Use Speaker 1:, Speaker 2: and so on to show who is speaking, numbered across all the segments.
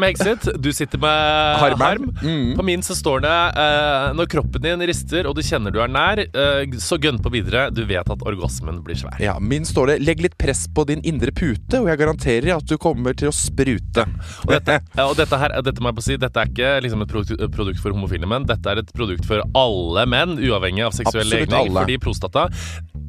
Speaker 1: med Hexit, du sitter med
Speaker 2: harm.
Speaker 1: harm.
Speaker 2: Mm.
Speaker 1: På min så står det uh, når kroppen din rister og du kjenner du er nær, uh, så gønn på videre. Du vet at orgasmen blir svær.
Speaker 2: Ja, Min står det 'legg litt press på din indre pute', og jeg garanterer at du kommer til å sprute.
Speaker 1: Og dette, ja, og dette, her, dette må jeg på si, dette er ikke liksom et produkt, produkt for homofile menn. Dette er et produkt for alle menn, uavhengig av seksuell legning. Fordi prostata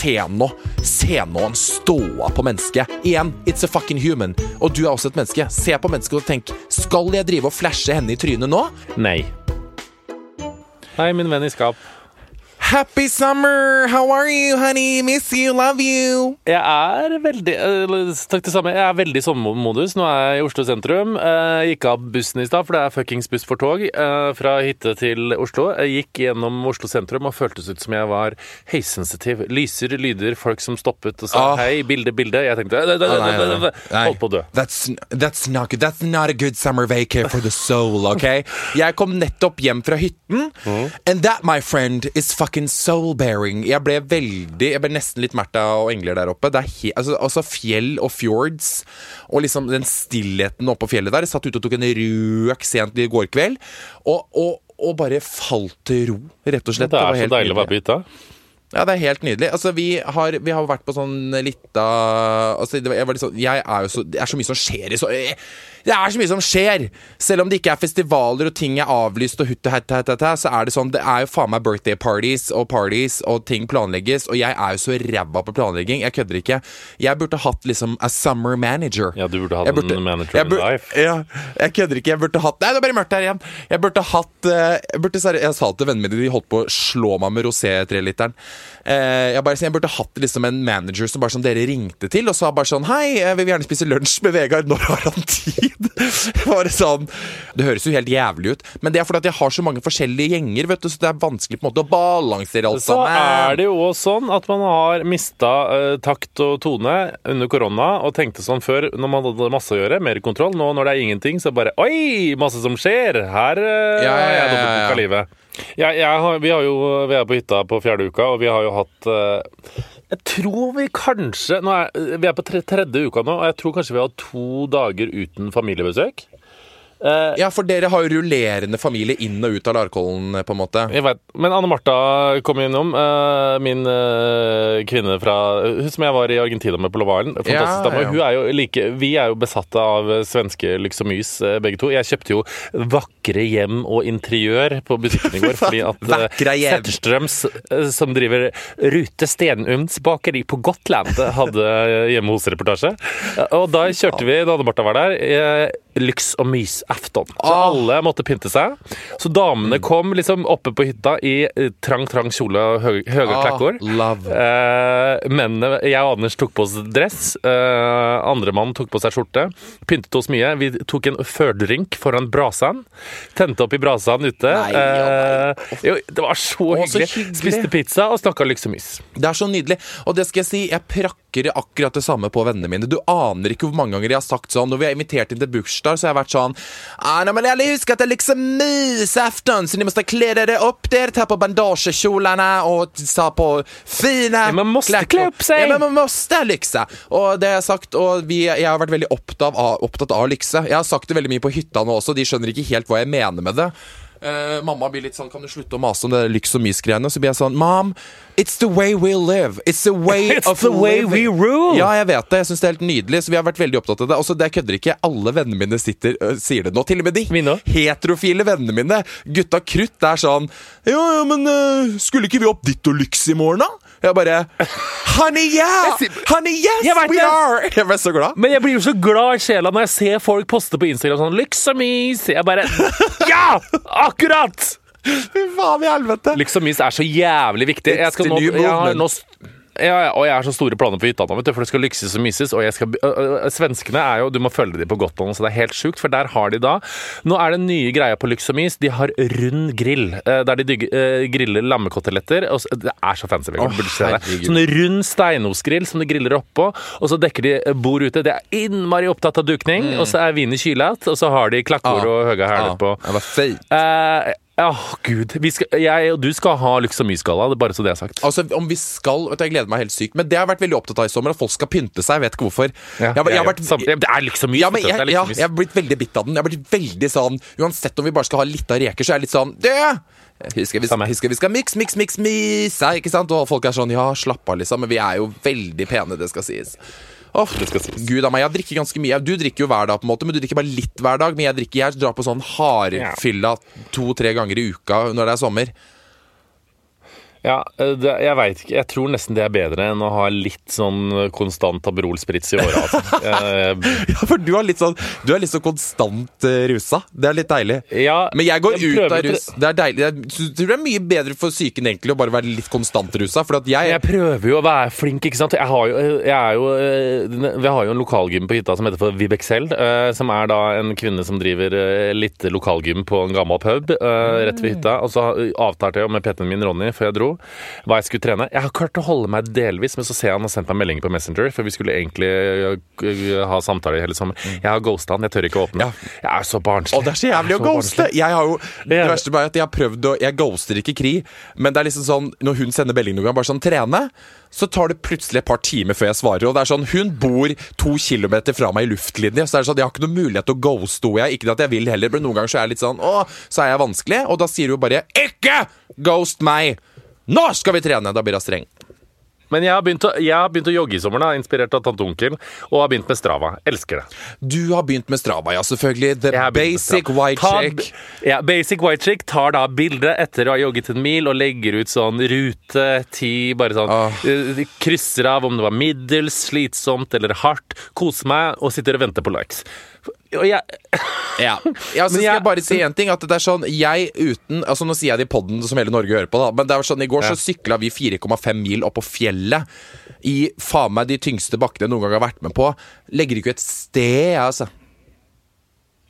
Speaker 2: Se nå, se nå han ståa på mennesket. Igjen, it's a fucking human. Og du er også et menneske. Se på mennesket og tenk, skal jeg drive og flashe henne i trynet nå?
Speaker 1: Nei. Hei, min venn i skap.
Speaker 2: Happy summer! How are you, honey? Miss you, love you.
Speaker 1: Jeg er veldig eh, Takk det samme. Jeg er veldig i sommermodus. Nå er jeg i Oslo sentrum. Jeg gikk av bussen i stad, for det er fuckings buss for tog eh, fra hytte til Oslo. Jeg gikk gjennom Oslo sentrum og føltes ut som jeg var høysensitiv. Lyser, lyder, folk som stoppet og sa
Speaker 2: oh.
Speaker 1: hei, bilde, bilde. Jeg tenkte. Holdt på å dø.
Speaker 2: That's, that's, not good. that's not a good summer vacay for the soul, ok? Jeg kom nettopp hjem fra hytten, and that, my friend, is fucking soul-bearing. Jeg ble veldig Jeg ble nesten litt Märtha og engler der oppe. Det he, altså, altså fjell og fjords, og liksom den stillheten oppå fjellet der. Jeg satt ute og tok en røk sent i går kveld, og, og, og bare falt til ro, rett og slett.
Speaker 1: Det er
Speaker 2: var
Speaker 1: så deilig å være på hytta.
Speaker 2: Ja, det er helt nydelig. Altså, vi har, vi har vært på sånn lita altså, jeg, sånn, jeg er jo så Det er så mye som skjer i så Det er så mye som skjer! Selv om det ikke er festivaler og ting er avlyst og hutt og hatt, hatt, hatt, hatt, så er det sånn Det er jo faen meg birthday parties og parties, og ting planlegges, og jeg er jo så ræva på planlegging. Jeg kødder ikke. Jeg burde hatt liksom a summer manager.
Speaker 1: Ja, du burde hatt
Speaker 2: burde-
Speaker 1: en manager
Speaker 2: burde,
Speaker 1: in life.
Speaker 2: Ja, jeg kødder ikke. Jeg burde hatt Nei, det er bare mørkt her igjen. Jeg burde hatt eh, Jeg, burde, jeg sa til vennene mine, de holdt på å slå meg med rosé-treliteren. eh, jeg, bare, jeg burde hatt liksom en manager som bare sånn dere ringte til, og sa bare sånn Hei, jeg vil gjerne spise lunsj med Vegard. Når har han tid? bare sånn Det høres jo helt jævlig ut, men det er fordi at jeg har så mange forskjellige gjenger, vet du, så det er vanskelig på en måte å balansere alt
Speaker 1: Så
Speaker 2: sammen.
Speaker 1: er det jo også sånn at man har mista uh, takt og tone under korona og tenkte sånn før når man hadde masse å gjøre, mer kontroll. Nå når det er ingenting, så bare Oi, masse som skjer! Her uh,
Speaker 2: Ja, ja, ja, ja, ja.
Speaker 1: livet. Ja, har, vi, har jo, vi er på hytta på fjerde uka, og vi har jo hatt eh, Jeg tror vi kanskje er, Vi er på tredje uka nå, og jeg tror kanskje vi har to dager uten familiebesøk. Eh,
Speaker 2: Ja, for dere har jo rullerende familie inn og ut av Larkollen, på en måte.
Speaker 1: Jeg vet. Men Anne Martha kom innom. Uh, min uh, kvinne fra Hun som jeg var i Argentina med på Lovalen. Fantastisk dame.
Speaker 2: ja.
Speaker 1: Hun er jo like, vi er jo besatte av svenske Lyxomys, begge to. Jeg kjøpte jo vakre hjem og interiør på butikken i går. fordi at. Eh, som driver Rute Stenums bakeri på Gotland, hadde hjemme hos-reportasje. Og da kjørte vi, da Anne Martha var der, Lyx og mys-afton. Så
Speaker 2: Ah.
Speaker 1: alle måtte pynte seg. Så damene kom liksom oppe på hytta i eh, trang, trang kjole og hø høye
Speaker 2: Ah,
Speaker 1: klekkord. Eh, mennene, jeg og Anders tok på oss dress. Eh, andre mann tok på seg skjorte. Pyntet oss mye. Vi tok en førdrink foran brasaen. Tente opp i brasaen ute.
Speaker 2: Nei, ja, nei.
Speaker 1: Eh, jo, det var så
Speaker 2: Å, så
Speaker 1: hyggelig.
Speaker 2: hyggelig.
Speaker 1: Spiste pizza og snakka mys
Speaker 2: Det er så nydelig. Og det skal jeg si, jeg prakker akkurat det samme på vennene mine. Du aner ikke hvor mange ganger jeg har sagt sånn Når vi har invitert inn til bursdag, så har jeg vært sånn ah, nei, men jeg husker at det er liksom mysaften, så ni må kle dere opp der, ta på bandasjekjolene og ta på fine
Speaker 1: Ja, man
Speaker 2: må
Speaker 1: kle opp seg!
Speaker 2: Ja, men man måste lykse. Og det har jeg sagt, og vi, jeg har vært veldig opptatt av, opptatt av lykse. Jeg har sagt det veldig mye på hytta nå også, de skjønner ikke helt hva jeg mener med det. Eh, mamma blir litt sånn Kan du slutte å mase om det lyks og mys-greiene? Så blir jeg sånn Mom, it's the way we live. It's the way
Speaker 1: It's
Speaker 2: of
Speaker 1: the way we rule.
Speaker 2: Ja, jeg vet det. Jeg syns det er helt nydelig. Så vi har vært veldig opptatt av det. Også det kødder ikke. Alle vennene mine sitter uh, sier det nå. Til og med de
Speaker 1: Mine
Speaker 2: heterofile vennene mine. Gutta krutt er sånn Ja, ja, men uh, skulle ikke vi opp dit og lyks i morgen, da? Jeg bare Honey, yeah! Honey, yes, we
Speaker 1: det.
Speaker 2: are! Jeg ble så glad.
Speaker 1: Men jeg blir jo så glad i sjela når jeg ser folk poste på Instagram sånn Lyxamis! Jeg bare Ja! Akkurat!
Speaker 2: Fy faen i helvete.
Speaker 1: Lyxamis er så jævlig viktig. Jeg skal nå, jeg har nå ja, ja, og jeg har så store planer på hytta nå, for det skal lykses og myses. Og skal, ø, ø, svenskene er jo Du må følge dem på Gotland, så det er helt sjukt, for der har de da Nå er det nye greia på Lyks og Mys. De har rund grill, eh, der de dygge, eh, griller lammekoteletter. Og så, det er så fancy. Vegard, burde se det. Sånn rund steinosgrill som de griller oppå, og så dekker de eh, bord ute. De er innmari opptatt av dukning, og så er vin i kyla, og så har de klakkord og høye hæler på.
Speaker 2: Det var feit.
Speaker 1: Eh, Åh, gud. Vi skal, jeg og du skal ha Lyks og bare så det er sagt.
Speaker 2: Altså, om vi skal vet du, Jeg gleder meg helt sykt. Men det har jeg vært veldig opptatt av i sommer, at folk skal pynte seg. Jeg vet ikke hvorfor. jeg, jeg, jeg, har vært
Speaker 1: Sam- det er liksom mye
Speaker 2: ja, men jeg, ja, jeg har blitt veldig bitt av den. Jeg har blitt veldig sånn Uansett om vi bare skal ha litt av reker, så er jeg litt sånn Det! Husker vi, husker vi skal miks, miks, miks, myse, ikke sant? Og folk er sånn Ja, slapp av, liksom. Men vi er jo veldig pene, det skal sies.
Speaker 1: Sies.
Speaker 2: Gud av meg, jeg drikker ganske mye. Du drikker jo hver dag, på en måte men du drikker bare litt hver dag. Men jeg drikker, jeg drar på sånn hardfylla to-tre ganger i uka når det er sommer.
Speaker 1: Ja, det, jeg veit ikke. Jeg tror nesten det er bedre enn å ha litt sånn konstant Aperol-sprits i åra. Altså.
Speaker 2: Ja, for du er litt sånn Du er litt sånn konstant eh, rusa. Det er litt deilig.
Speaker 1: Ja,
Speaker 2: Men jeg går
Speaker 1: jeg
Speaker 2: ut av rus. Det er deilig. Jeg tror det er mye bedre for psyken egentlig å bare være litt konstant rusa. For at jeg,
Speaker 1: Jeg prøver jo å være flink, ikke sant. Jeg har jo, jeg er jo, eh, vi har jo en lokalgym på hytta som heter for Vibexel. eh, Som er da en kvinne som driver eh, litt lokalgym på en gammel pub eh, rett ved hytta. Og så avtalte jeg med PT-en min Ronny før jeg dro hva jeg skulle trene. Jeg har klart å holde meg delvis, men så ser jeg han har sendt meg meldinger på Messenger, for vi skulle egentlig eh, ha samtale hele sommer. Jeg har ghosta han, jeg tør ikke å åpne.
Speaker 2: Ja.
Speaker 1: Jeg er så barnslig.
Speaker 2: Å, det er så jævlig å ghoste! Jeg har jo, det verste er at jeg har prøvd å Jeg ghoster ikke Kri, men det er liksom sånn når hun sender melding noen gang, bare sånn 'trene', så tar det plutselig et par timer før jeg svarer. Og det er sånn, Hun bor to kilometer fra meg i luftlinje, så det er sånn, jeg har ikke noen mulighet til å ghoste henne. Ikke at jeg vil heller, men noen ganger så er jeg litt sånn Å, så er jeg vanskelig. Og da sier hun bare 'ikke ghost meg'! Nå skal vi trene! Da blir hun streng.
Speaker 1: Men jeg har, å, jeg har begynt å jogge i sommer, da, inspirert av tante Onkel, og har begynt med Strava. Elsker det.
Speaker 2: Du har begynt med Strava, ja, selvfølgelig. The basic white chick.
Speaker 1: Ja, basic white chick tar da bilde etter å ha jogget en mil og legger ut sånn rute, ti, bare sånn oh. Krysser av om det var middels, slitsomt eller hardt. Koser meg og sitter og venter på likes. Og jeg
Speaker 2: Ja. ja så
Speaker 1: Men
Speaker 2: skal jeg
Speaker 1: jeg-
Speaker 2: bare si en ting. At det er sånn Jeg uten Altså Nå sier jeg det i podden som hele Norge hører på, da. Men det er sånn i går så sykla vi 4,5 mil opp på fjellet. I faen meg de tyngste bakkene jeg noen gang har vært med på. Legger ikke et sted, altså.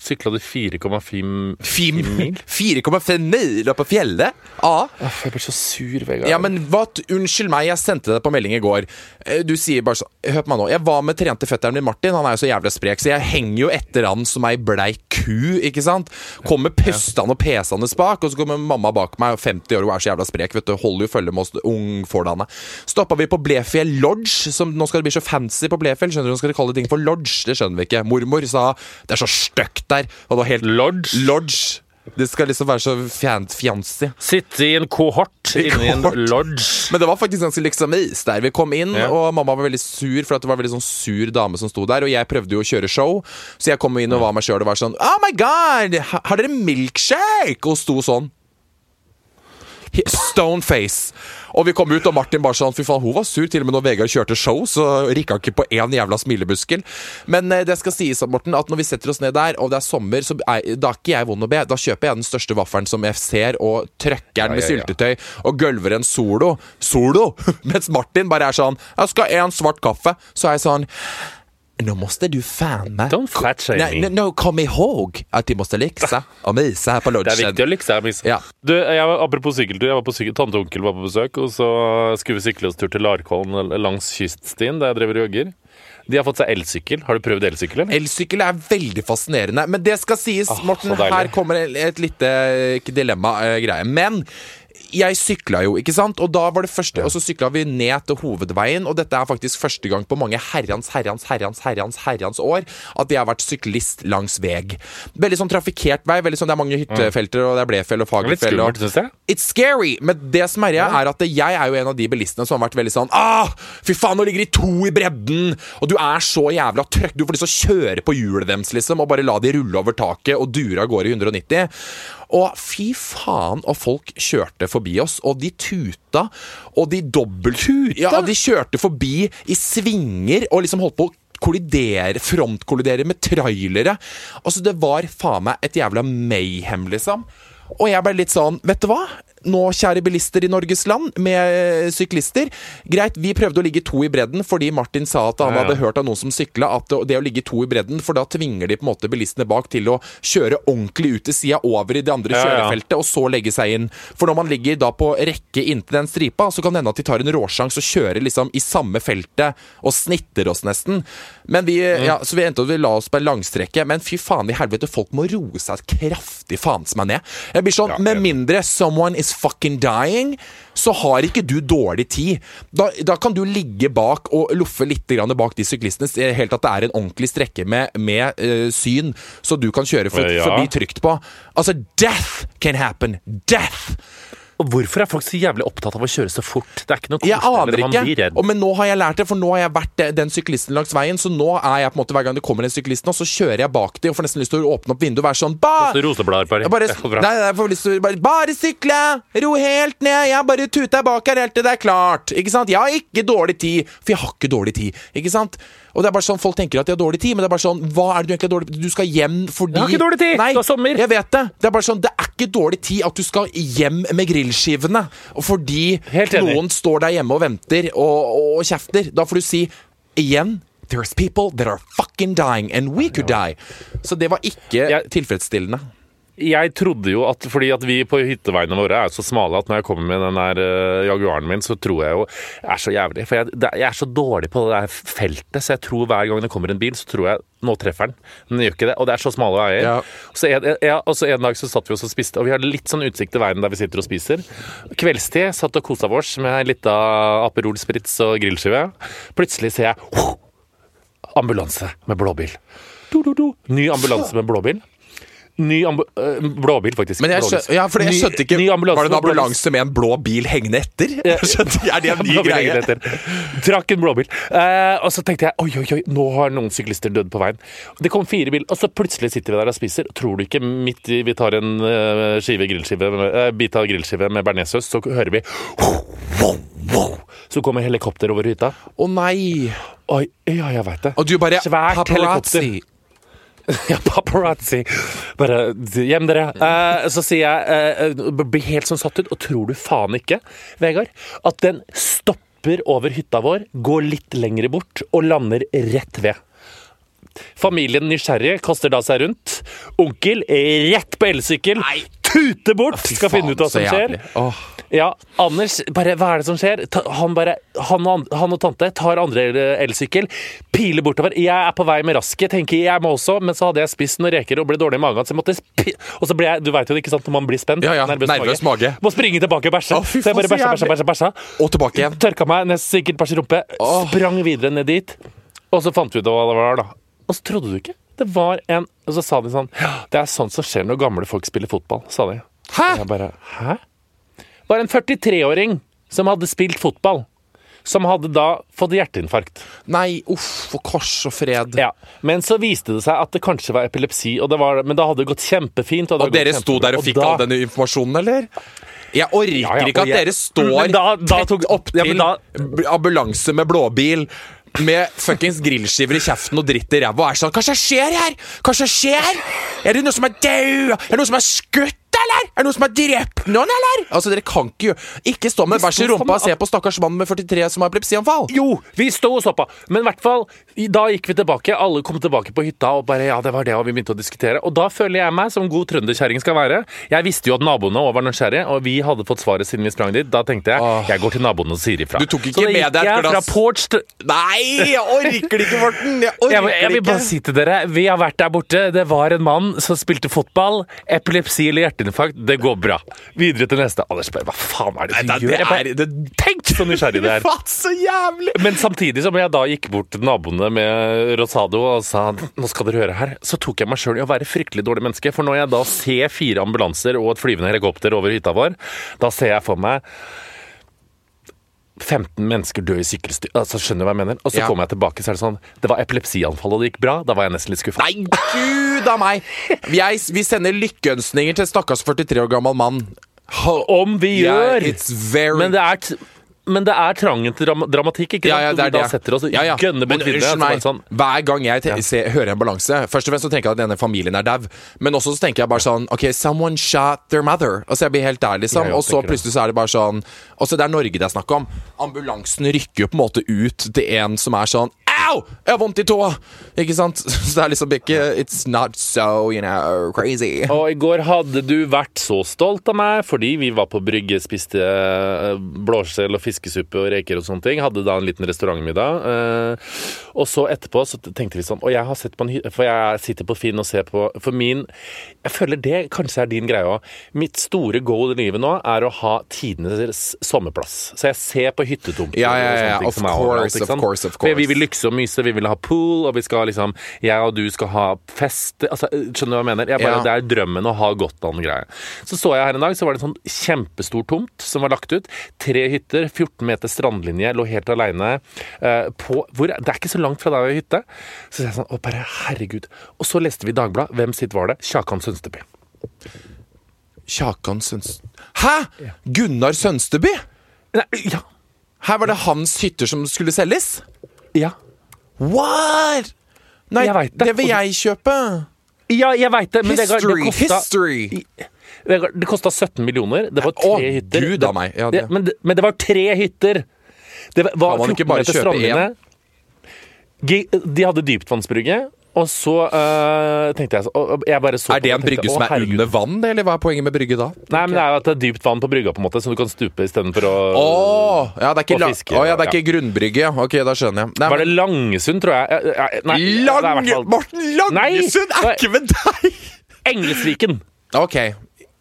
Speaker 1: Sykla du 4,5 mil?
Speaker 2: 4,5 mil på fjellet? Ja.
Speaker 1: Uff, Jeg ble så sur, Vegard.
Speaker 2: Ja, men hva, Unnskyld meg, jeg sendte deg på melding i går. Eh, Du sier bare sånn Hør på meg nå. Jeg var med trente fetteren min Martin. Han er jo så jævlig sprek, så jeg henger jo etter han som ei bleik ku, ikke sant? Kommer pustende og pesende bak, og så kommer mamma bak meg, 50 år, og er så jævla sprek, vet du. Holder jo følge med oss ungfordane. Stoppa vi på Blefjell Lodge, som nå skal det bli så fancy på Blefjell. Skjønner du, nå skal de kalle ting for lodge. Det skjønner vi ikke. Mormor sa det er så stygt der. Og det var helt
Speaker 1: Lodge?
Speaker 2: Lodge. Det skal liksom være så fjancy.
Speaker 1: Sitte i en kohort inni en lodge.
Speaker 2: Men det var faktisk ganske liksom is der. Vi kom inn,
Speaker 1: Ja.
Speaker 2: og mamma var veldig sur, for det var en veldig sånn sur dame som sto der. Og jeg prøvde jo å kjøre show, så jeg kom inn og var meg sjøl og var sånn Oh my god, har dere milkshake? Og sto sånn. Stone face. Og vi kom ut, og Martin bare sånn Fy faen, hun var sur. Til og med når Vegard kjørte show, så rikka han ikke på én jævla smilemuskel. Men eh, det skal sies, Morten, at når vi setter oss ned der, og det er sommer, så er, da er ikke jeg vond å be. Da kjøper jeg den største vaffelen som jeg ser, og trøkker den med
Speaker 1: Ja, ja, ja.
Speaker 2: syltetøy, og gølver en solo. Solo! Mens Martin bare er sånn Jeg skal ha en svart kaffe. Så er jeg sånn Nå måste du fan meg
Speaker 1: Don't fat
Speaker 2: Nej, no, kom ihåg at du måste liksa og mysa her på
Speaker 1: Det er
Speaker 2: viktigt
Speaker 1: viktig å likse her, miss.
Speaker 2: Ja.
Speaker 1: Du, jeg var, apropos sykkeltur, jeg var på cykel, tante och onkel var på besøk, og så skulle vi cykla oss tur til Larkollen langs kyststien der jeg driver og jogger. De har fått seg elsykkel. Har du prøvd elsykkel, eller?
Speaker 2: Elsykkel er veldig fascinerende. Men det skal sies,
Speaker 1: oh,
Speaker 2: Morten, her kommer et lite dilemma-greie. Men jeg sykla jo, ikke sant? Og da var det første Og så sykla vi ned til hovedveien, og dette er faktisk første gang på mange herrens, herrens, herrens, herrens, herrens år at jeg har vært syklist langs veg. Veldig sånn trafikkert vei. veldig sånn Det er mange hyttefelter, og det er Blefjell og
Speaker 1: er Litt
Speaker 2: Fagerfjell. og-
Speaker 1: skummelt, syns jeg.
Speaker 2: It's scary, men det som er, greia er at jeg er jo en av de bilistene som har vært veldig sånn Ah, fy faen, nå ligger de to i bredden! Og du er så jævla trøkk. Du får lyst til å kjøre på hjulet deres, liksom, og bare la de rulle over taket og dure av gårde i 190. Og fy faen, og folk kjørte forbi oss, og de tuta, og de dobbelt... Ja, de kjørte forbi i svinger og liksom holdt på å kollidere, frontkollidere med trailere. Altså, det var faen meg et jævla mayhem, liksom. Og jeg ble litt sånn, vet du hva? Nå, kjære bilister i Norges land, med eh, syklister. Greit, vi prøvde å ligge to i bredden fordi Martin sa at han
Speaker 1: Ja, ja.
Speaker 2: hadde hørt av noen som sykla at det å ligge to i bredden, for da tvinger de på en måte bilistene bak til å kjøre ordentlig ut til sida, over i det andre
Speaker 1: Ja,
Speaker 2: kjørefeltet, og så legge seg inn. For når man ligger da på rekke inntil den stripa, så kan det hende at de tar en råsjanse og kjører liksom i samme feltet og snitter oss nesten. Men vi,
Speaker 1: Mm.
Speaker 2: ja, så vi endte opp vi la oss på en langstrekke. Men fy faen i helvete, folk må roe seg kraftig faen som er ned. Jeg blir sånn, Med mindre someone is fucking dying, så har ikke du dårlig tid. Da, da kan du ligge bak og loffe litt bak de syklistene, helt at det er en ordentlig strekke med, med uh, syn, så du kan kjøre for,
Speaker 1: Eh, ja.
Speaker 2: forbi trygt på. Altså, death can happen! Death!
Speaker 1: Og hvorfor er folk så jævlig opptatt av å kjøre så fort? Det er ikke noe koselig Jeg
Speaker 2: aner
Speaker 1: man
Speaker 2: ikke.
Speaker 1: blir redd.
Speaker 2: Og, men nå har jeg lært det, for nå har jeg vært eh, den syklisten langs veien. Så nå er jeg på en måte hver gang det kommer en syklist nå, så kjører jeg bak dem og får nesten lyst til å åpne opp vinduet og være sånn ba!
Speaker 1: Roseblader, bare.
Speaker 2: Jeg bare, nei, jeg får lyst til å bare, bare sykle! Ro helt ned! Jeg bare tuter bak her helt til det er klart. Ikke sant? Jeg har ikke dårlig tid, for jeg har ikke dårlig tid. Ikke sant? Og det er bare sånn, Folk tenker at de har dårlig tid, men det er bare sånn Hva er det du egentlig har dårlig tid Du skal hjem fordi
Speaker 1: Jeg har ikke dårlig tid!
Speaker 2: Nei,
Speaker 1: Det er sommer!
Speaker 2: Jeg vet det. Det er bare sånn Det er ikke dårlig tid at du skal hjem med grillskivene. Fordi noen står der hjemme og venter og, og kjefter. Da får du si igjen There's people that are fucking dying, and we could die. Så det var ikke tilfredsstillende.
Speaker 1: Jeg trodde jo at fordi at vi på hytteveiene våre er så smale at når jeg kommer med den der eh, Jaguaren min, så tror jeg jo Det er så jævlig. For jeg, jeg er så dårlig på det der feltet, så jeg tror hver gang det kommer en bil, så tror jeg nå treffer den. Men den gjør ikke det. Og det er så smale veier.
Speaker 2: Ja.
Speaker 1: Så en, ja, og så en dag så satt vi oss og spiste, og vi har litt sånn utsikt til veien der vi sitter og spiser. Kveldstid satt og kosa oss med ei lita Aperol Spritz og grillskive. Plutselig ser jeg ambulanse med blåbil. Du, du, du. Ny ambulanse med blåbil. Ny øh, blåbil, faktisk.
Speaker 2: Men jeg skjønte, ja, for jeg skjønte ikke
Speaker 1: ny ambulanse
Speaker 2: Var det en ambulanse med en blå bil hengende etter? Skjønte, er det en ny greie?
Speaker 1: Trakk en blåbil. Eh, og så tenkte jeg oi, oi, oi, nå har noen syklister dødd på veien. Det kom fire bil, og så plutselig sitter vi der og spiser. Tror du ikke midt i vi tar en eh, skive grillskive, eh, bit av grillskive med bearnéssaus, så hører vi Så kommer helikopter over hytta.
Speaker 2: Å nei!
Speaker 1: Oi, ja, jeg veit det.
Speaker 2: Og du bare
Speaker 1: Svært
Speaker 2: Paparazzi.
Speaker 1: Ja, paparazzi. Bare gjem dere. Uh, så sier jeg uh, Blir helt sånn satt ut. Og tror du faen ikke, Vegard, at den stopper over hytta vår, går litt lenger bort og lander rett ved. Familien nysgjerrig kaster da seg rundt. Onkel rett på elsykkel. Tuter bort! Skal finne ut hva som skjer.
Speaker 2: Oh.
Speaker 1: Ja, Anders, bare hva er det som skjer? Ta, han, bare, han, og, han og tante tar andre elsykkel, piler bortover. Jeg er på vei med rasket, tenker jeg må også, men så hadde jeg spist noen reker og ble dårlig i magen, så jeg måtte Og så ble jeg, du vet jo det, ikke sant, når man blir spent.
Speaker 2: Ja, ja, nervøs mage.
Speaker 1: Må springe tilbake og bæsje.
Speaker 2: Oh,
Speaker 1: så jeg bare bæsja, bæsja, bæsja, bæsja.
Speaker 2: Og tilbake igjen.
Speaker 1: Tørka meg, nest sikkert bæsj i rumpe.
Speaker 2: Oh.
Speaker 1: Sprang videre ned dit. Og så fant vi ut hva det var, da. Og så trodde du ikke. Det var en Og så sa de sånn «Ja, Det er sånt som skjer når gamle folk spiller fotball, sa de.
Speaker 2: Hæ?
Speaker 1: Jeg bare Hæ? Det var en 43-åring som hadde spilt fotball. Som hadde da fått hjerteinfarkt.
Speaker 2: Nei, uff, for kors og fred.
Speaker 1: Ja. Men så viste det seg at det kanskje var epilepsi, og det var, men det hadde gått kjempefint. Og,
Speaker 2: Og dere sto der og
Speaker 1: kjempebra.
Speaker 2: fikk
Speaker 1: da-
Speaker 2: all denne informasjonen, eller? Jeg orker
Speaker 1: Ja, ja,
Speaker 2: ikke at
Speaker 1: jeg-
Speaker 2: dere står
Speaker 1: da, da- tok...
Speaker 2: tett
Speaker 1: opptil
Speaker 2: opp
Speaker 1: ja, da-
Speaker 2: ambulanse med blåbil med fuckings grillskiver i kjeften og dritt i ræva og er sånn Hva skjer her? Hva skjer? Er det noe som er død? Er det noe som er skutt, eller? Er det noen som har drept noen, eller? Altså, dere kan ikke gjøre Ikke stå med bæsj i rumpa og se på stakkars mann med 43 som har epilepsianfall.
Speaker 1: Jo, vi sto og så på. Men i hvert fall, da gikk vi tilbake. Alle kom tilbake på hytta og bare ja, det var det, og vi begynte å diskutere. Og da føler jeg meg som god trønderkjerring skal være. Jeg visste jo at naboene òg var nysgjerrige, og vi hadde fått svaret siden vi sprang dit. Da tenkte jeg
Speaker 2: Åh.
Speaker 1: jeg går til naboene og sier ifra.
Speaker 2: Du tok ikke med deg et glass-
Speaker 1: porch
Speaker 2: Nei, jeg orker det ikke, Morten! Jeg orker
Speaker 1: jeg, jeg vil bare si til dere, vi har vært der borte. Det var en mann som spilte fotball. Epilepsi eller hjerteinfarkt, det går bra. Videre til neste. Anders spør hva faen er det du
Speaker 2: Nei,
Speaker 1: gjør?
Speaker 2: det er det
Speaker 1: Tenk så nysgjerrig det er.
Speaker 2: Fatt, så jævlig!
Speaker 1: Men samtidig som jeg da gikk bort til naboene med Rosado og sa nå skal dere høre her, så tok jeg meg sjøl i å være fryktelig dårlig menneske. For når jeg da ser fire ambulanser og et flyvende helikopter over hytta vår, da ser jeg for meg 15 mennesker dø i sykkelstyr. Altså, skjønner du hva jeg mener? Og så
Speaker 2: Ja.
Speaker 1: kommer jeg tilbake, så er det sånn Det var epilepsianfall, og det gikk bra. Da var jeg nesten litt skuffa.
Speaker 2: Nei, gud a meg! Jeg, vi sender lykkeønskninger til stakkars 43 år gammel mann.
Speaker 1: Om vi
Speaker 2: Yeah,
Speaker 1: gjør!
Speaker 2: very
Speaker 1: Men det er men det er trangen til dram dramatikk, ikke sant?
Speaker 2: ja, ja, det er
Speaker 1: det. da setter oss og
Speaker 2: Ja, ja.
Speaker 1: gønner bort
Speaker 2: unnskyld meg,
Speaker 1: Sånn,
Speaker 2: hver gang jeg ja. ser, hører ambulanse Først og fremst så tenker jeg at denne familien er dau, men også så tenker jeg bare sånn OK, someone shot their mother. Altså Jeg blir helt der, liksom. Og så plutselig så er det bare sånn Og så det er Norge det er snakk om. Ambulansen rykker jo på en måte ut til en som er sånn Au! Jeg har vondt i tåa! Ikke sant? Så det er liksom ikke It's not so, you know, crazy.
Speaker 1: Og i går hadde du vært så stolt av meg fordi vi var på brygge, spiste eh, blåskjell og fiskesuppe og reker og sånne ting. Hadde da en liten restaurantmiddag. Eh, og så etterpå så tenkte vi sånn Og jeg har sett på en hytte For jeg sitter på Finn og ser på For min Jeg føler det kanskje er din greie òg. Mitt store goal i livet nå er å ha tidenes sommerplass. Så jeg ser på hyttetomter
Speaker 2: Ja, ja,
Speaker 1: og
Speaker 2: ja,
Speaker 1: sånne ting
Speaker 2: of
Speaker 1: som er overalt,
Speaker 2: course, of course, of
Speaker 1: For vi vil lykse og myse, vi vil ha pool, og vi skal liksom Jeg og du skal ha fest altså, Skjønner du hva jeg mener? Jeg bare,
Speaker 2: Ja.
Speaker 1: Det er drømmen å ha Gotland-greie. Så så jeg her en dag, så var det en sånn kjempestor tomt som var lagt ut. Tre hytter, 14 meter strandlinje, lå helt aleine på hvor, Det er ikke så langt fra der vi har hytte. Så jeg sånn Å, bare herregud. Og så leste vi Dagbladet. Hvem sitt var det? Kjakan Sønsteby.
Speaker 2: Kjakan Sønsteby Hæ?! Gunnar Sønsteby?
Speaker 1: Nei, ja.
Speaker 2: Her var det hans hytter som skulle selges?
Speaker 1: Ja.
Speaker 2: What?! Nei,
Speaker 1: det.
Speaker 2: det vil jeg kjøpe.
Speaker 1: Ja, jeg veit det, men
Speaker 2: History,
Speaker 1: det kosta
Speaker 2: history!
Speaker 1: Det kosta 17 millioner. Det var tre
Speaker 2: Åh,
Speaker 1: hytter.
Speaker 2: Gud
Speaker 1: Det-.
Speaker 2: Ja,
Speaker 1: det,
Speaker 2: det-
Speaker 1: men, det, men det var tre hytter. Det var
Speaker 2: man
Speaker 1: 14
Speaker 2: ikke bare
Speaker 1: meter strandlinje. De hadde dyptvannsbrygge, og så øh, tenkte jeg så Jeg så
Speaker 2: Er det en brygge som er under vann, eller hva er poenget med brygge da?
Speaker 1: Nei, men det er jo at det er dypt vann på brygga, på en måte, så du kan stupe istedenfor å
Speaker 2: Å! Ja, det er ikke,
Speaker 1: Og fiske,
Speaker 2: å, ja, det er
Speaker 1: ja.
Speaker 2: ikke grunnbrygge. Ok, da skjønner jeg. Nei,
Speaker 1: Var det Langesund, tror jeg? Eh, eh, Nei, hvert fall
Speaker 2: Morten Langesund er ikke med deg!
Speaker 1: Engelsviken.
Speaker 2: Ok.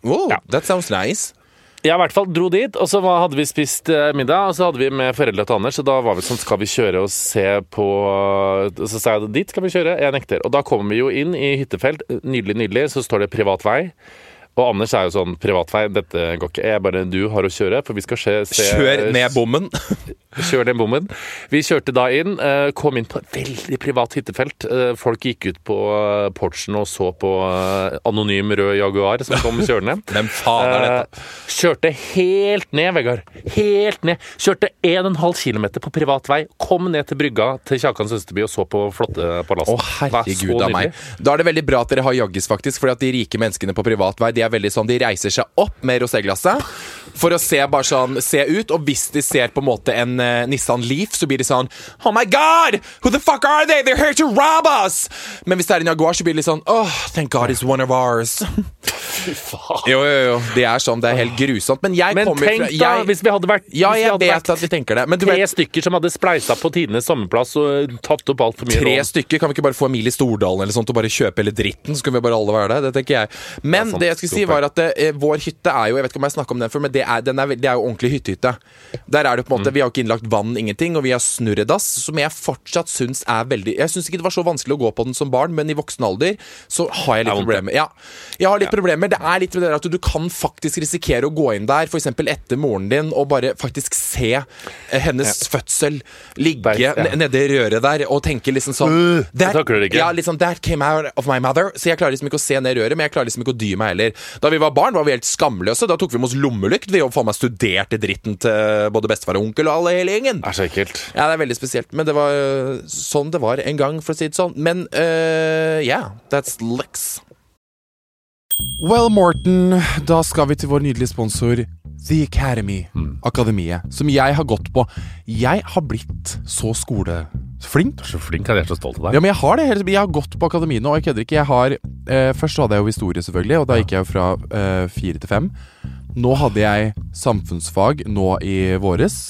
Speaker 2: Wow,
Speaker 1: Ja.
Speaker 2: that sounds nice.
Speaker 1: Jeg i hvert fall dro dit, og så hadde vi spist eh, middag. Og så hadde vi med foreldra til Anders, så da var vi sånn Skal vi kjøre og se på Så sa jeg dit skal vi kjøre. Jeg nekter. Og da kommer vi jo inn i hyttefelt. Nydelig, nydelig. Så står det privat vei. Og Anders er jo sånn privatvei, dette går ikke. Jeg bare Du har å kjøre, for vi skal se, se
Speaker 2: Kjør ned bommen.
Speaker 1: Kjør ned bommen. Vi kjørte da inn, eh, kom inn på et veldig privat hyttefelt. Eh, Folk gikk ut på eh, porchen og så på anonym rød Jaguar som kom kjørende.
Speaker 2: Hvem faen er dette?
Speaker 1: Kjørte helt ned, Vegard. Helt ned. Kjørte 1,5 km på privat vei. kom ned til brygga til Kjakans Østerby og så på flotte palass.
Speaker 2: Å, herregud av meg. Da er det veldig bra at dere har jaggis, faktisk. Fordi at de rike menneskene på privat vei De er veldig sånn, de reiser seg opp med roséglasset for å se bare sånn se ut. Og hvis de ser på en måte en uh, Nissan Leaf, så blir de sånn Oh my God! Who the fuck are they? They're here to rob us! Men hvis det er en Jaguar, så blir litt sånn Oh, thank God it's one of ours.
Speaker 1: Fy faen.
Speaker 2: Jo, jo, jo. Det er sånn. Det er helt grusomt. Men jeg
Speaker 1: Men
Speaker 2: kommer
Speaker 1: tenk
Speaker 2: fra
Speaker 1: da,
Speaker 2: jeg,
Speaker 1: hvis vi hadde vært
Speaker 2: Ja, jeg vet
Speaker 1: vært
Speaker 2: at vi tenker det. Men du
Speaker 1: tre
Speaker 2: vet
Speaker 1: stykker som hadde spleisa på tidenes sommerplass og tatt opp altfor mye
Speaker 2: Tre
Speaker 1: lån.
Speaker 2: stykker, kan vi ikke bare få Emilie Stordalen eller sånt og bare kjøpe hele dritten, så kunne vi bare alle være der? Det tenker jeg. Men
Speaker 1: det, sant.
Speaker 2: det jeg skulle si var at eh, vår hytte er jo Jeg vet ikke om jeg snakket om den før, men det er, den er, det er jo ordentlig hyttehytte. Der er det på en
Speaker 1: Mm.
Speaker 2: måte Vi har ikke innlagt vann, ingenting, og vi har snurredass, som jeg fortsatt syns er veldig Jeg syns ikke det var så vanskelig å gå på den som barn, men i voksen alder så har jeg litt
Speaker 1: er
Speaker 2: problemer. Ja, jeg har litt problemer. Det er litt med det at du kan faktisk risikere å gå inn der, f.eks. etter moren din, og bare faktisk se hennes hennes fødsel ligge
Speaker 1: ja.
Speaker 2: nedi røret der og tenke liksom sånn that,
Speaker 1: takler det ikke.
Speaker 2: Ja, liksom That came out of my mother. Så jeg klarer liksom ikke å se ned i røret, men jeg klarer liksom ikke å dy meg heller. Da vi var barn, var vi helt skamløse. Da tok vi med oss lommelykt. Vi og faen meg studerte dritten til både bestefar og onkel og alle hele gjengen.
Speaker 1: Det er så ekkelt.
Speaker 2: Ja, det er veldig spesielt, men det var øh, sånn det var en gang, for å si det sånn. Men uh, yeah, that's Lex. Well, Morten, da skal vi til vår nydelige sponsor The Academy, Akademiet, som jeg har gått på. Jeg har blitt så skoleflink.
Speaker 1: Du er så flink, jeg er så stolt av deg.
Speaker 2: Ja, men jeg har det. hele- Jeg har gått på akademiet nå, og jeg kødder ikke. Jeg har, eh, først så hadde jeg jo historie, selvfølgelig, og da gikk jeg jo fra eh, fire til fem. Nå hadde jeg samfunnsfag nå i våres,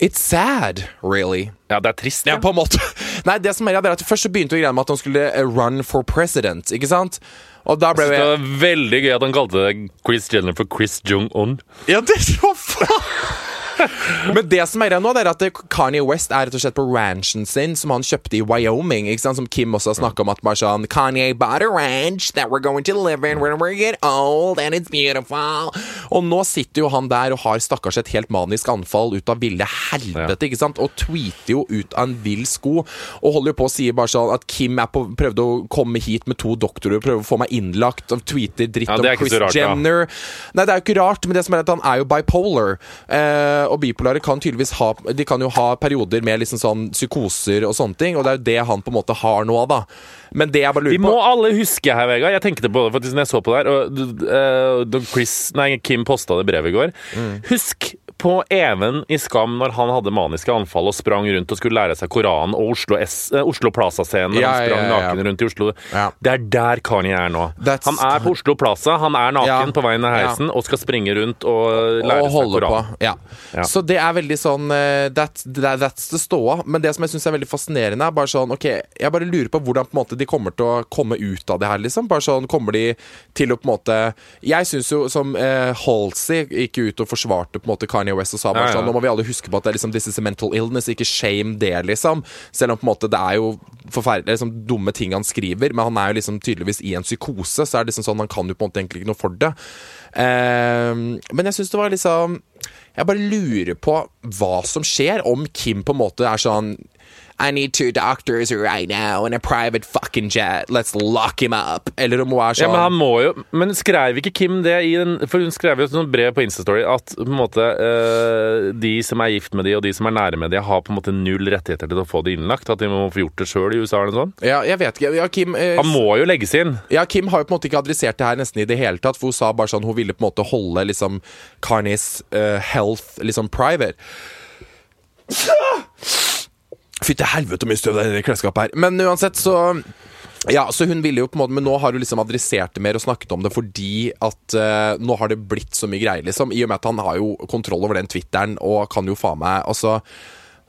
Speaker 2: it's sad, really.
Speaker 1: Ja, det er trist.
Speaker 2: Ja, på en måte. Nei, det som er, ja, det er at Først så begynte greia med at han skulle eh, run for president, ikke sant? Og da ble
Speaker 1: Det
Speaker 2: jeg
Speaker 1: var veldig gøy at han kalte Chris Jenner for Chris Jong-un.
Speaker 2: Ja, det er så faen! Men det som er greia nå, det er at Kanye West er rett og slett på ranchen sin, som han kjøpte i Wyoming. Ikke sant? Som Kim også har snakka om. At bare sånn Kanye bought a ranch that we're going to live in when we get old, and it's beautiful. Og nå sitter jo han der og har stakkars et helt manisk anfall ut av ville helvete, ikke sant? Og tweeter jo ut av en vill sko. Og holder jo på å si bare sånn at Kim på, prøvde å komme hit med to doktorer og prøve å få meg innlagt, og tweeter dritt
Speaker 1: Ja,
Speaker 2: om Chris
Speaker 1: rart,
Speaker 2: Jenner. da. Nei, det er jo ikke rart, men det som er at han er jo bipolar. Eh, og bipolare kan tydeligvis ha De kan jo ha perioder med liksom sånn psykoser og sånne ting, og det er jo det han på en måte har nå, da. Men det jeg bare lurer på Vi
Speaker 1: må
Speaker 2: på
Speaker 1: alle huske her, Vegard. Jeg tenkte på det faktisk når jeg så på det her. Og uh, Chris, nei, Kim posta det brevet i går.
Speaker 2: Mm.
Speaker 1: Husk på Even i Skam når han hadde maniske anfall og sprang rundt og skulle lære seg Koranen, og Oslo, S, eh, Oslo Plaza-scenen
Speaker 2: Ja,
Speaker 1: han sprang
Speaker 2: ja, ja,
Speaker 1: naken rundt i Oslo. Det er der Kanye er nå.
Speaker 2: That's-
Speaker 1: Han er på Oslo Plaza, han er naken på veien ned heisen og skal springe rundt og lære
Speaker 2: og
Speaker 1: seg. Koranen.
Speaker 2: Så det er veldig sånn eh, that, that, That's the ståa. Men det som jeg syns er veldig fascinerende, er bare sånn Ok, jeg bare lurer på hvordan på en måte de kommer til å komme ut av det her, liksom. Bare sånn, Kommer de til å på en måte Jeg syns jo som eh, Halsey gikk ut og forsvarte på en måte Kanye West og sa bare sånn Nå må vi alle huske på at det er liksom This is a mental illness, ikke shame det, liksom. Selv om på en måte det er jo forferdelig liksom, dumme ting han skriver, men han er jo liksom tydeligvis i en psykose, så er det liksom sånn han kan jo på en måte egentlig ikke noe for det. Ehm, men jeg syns det var liksom Jeg bare lurer på hva som skjer, om Kim på en måte er sånn I need two doctors right now in a private fucking jet. Let's lock him up. Eller om hun
Speaker 1: Ja,
Speaker 2: sånn
Speaker 1: men han må jo Men skrev ikke Kim det i den For hun skrev jo et brev på Instastory at på en måte eh, de som er gift med de, og de som er nære med de, har på en måte null rettigheter til å få det innlagt. At de må få gjort det sjøl i USA eller noe sånt.
Speaker 2: Ja, jeg vet ikke. Ja, Kim, eh,
Speaker 1: Han må jo legges inn.
Speaker 2: ja, Kim har jo på en måte ikke adressert det her nesten i det hele tatt, for hun sa bare sånn Hun ville på en måte holde liksom Carnies uh, health liksom private. Fytti helvete mye støv det er i klesskapet her. Men uansett, så ja, så hun ville jo på en måte Men nå har hun liksom adressert det mer og snakket om det fordi at uh, nå har det blitt så mye greier, liksom. I og med at han har jo kontroll over den Twitteren og kan jo faen meg Altså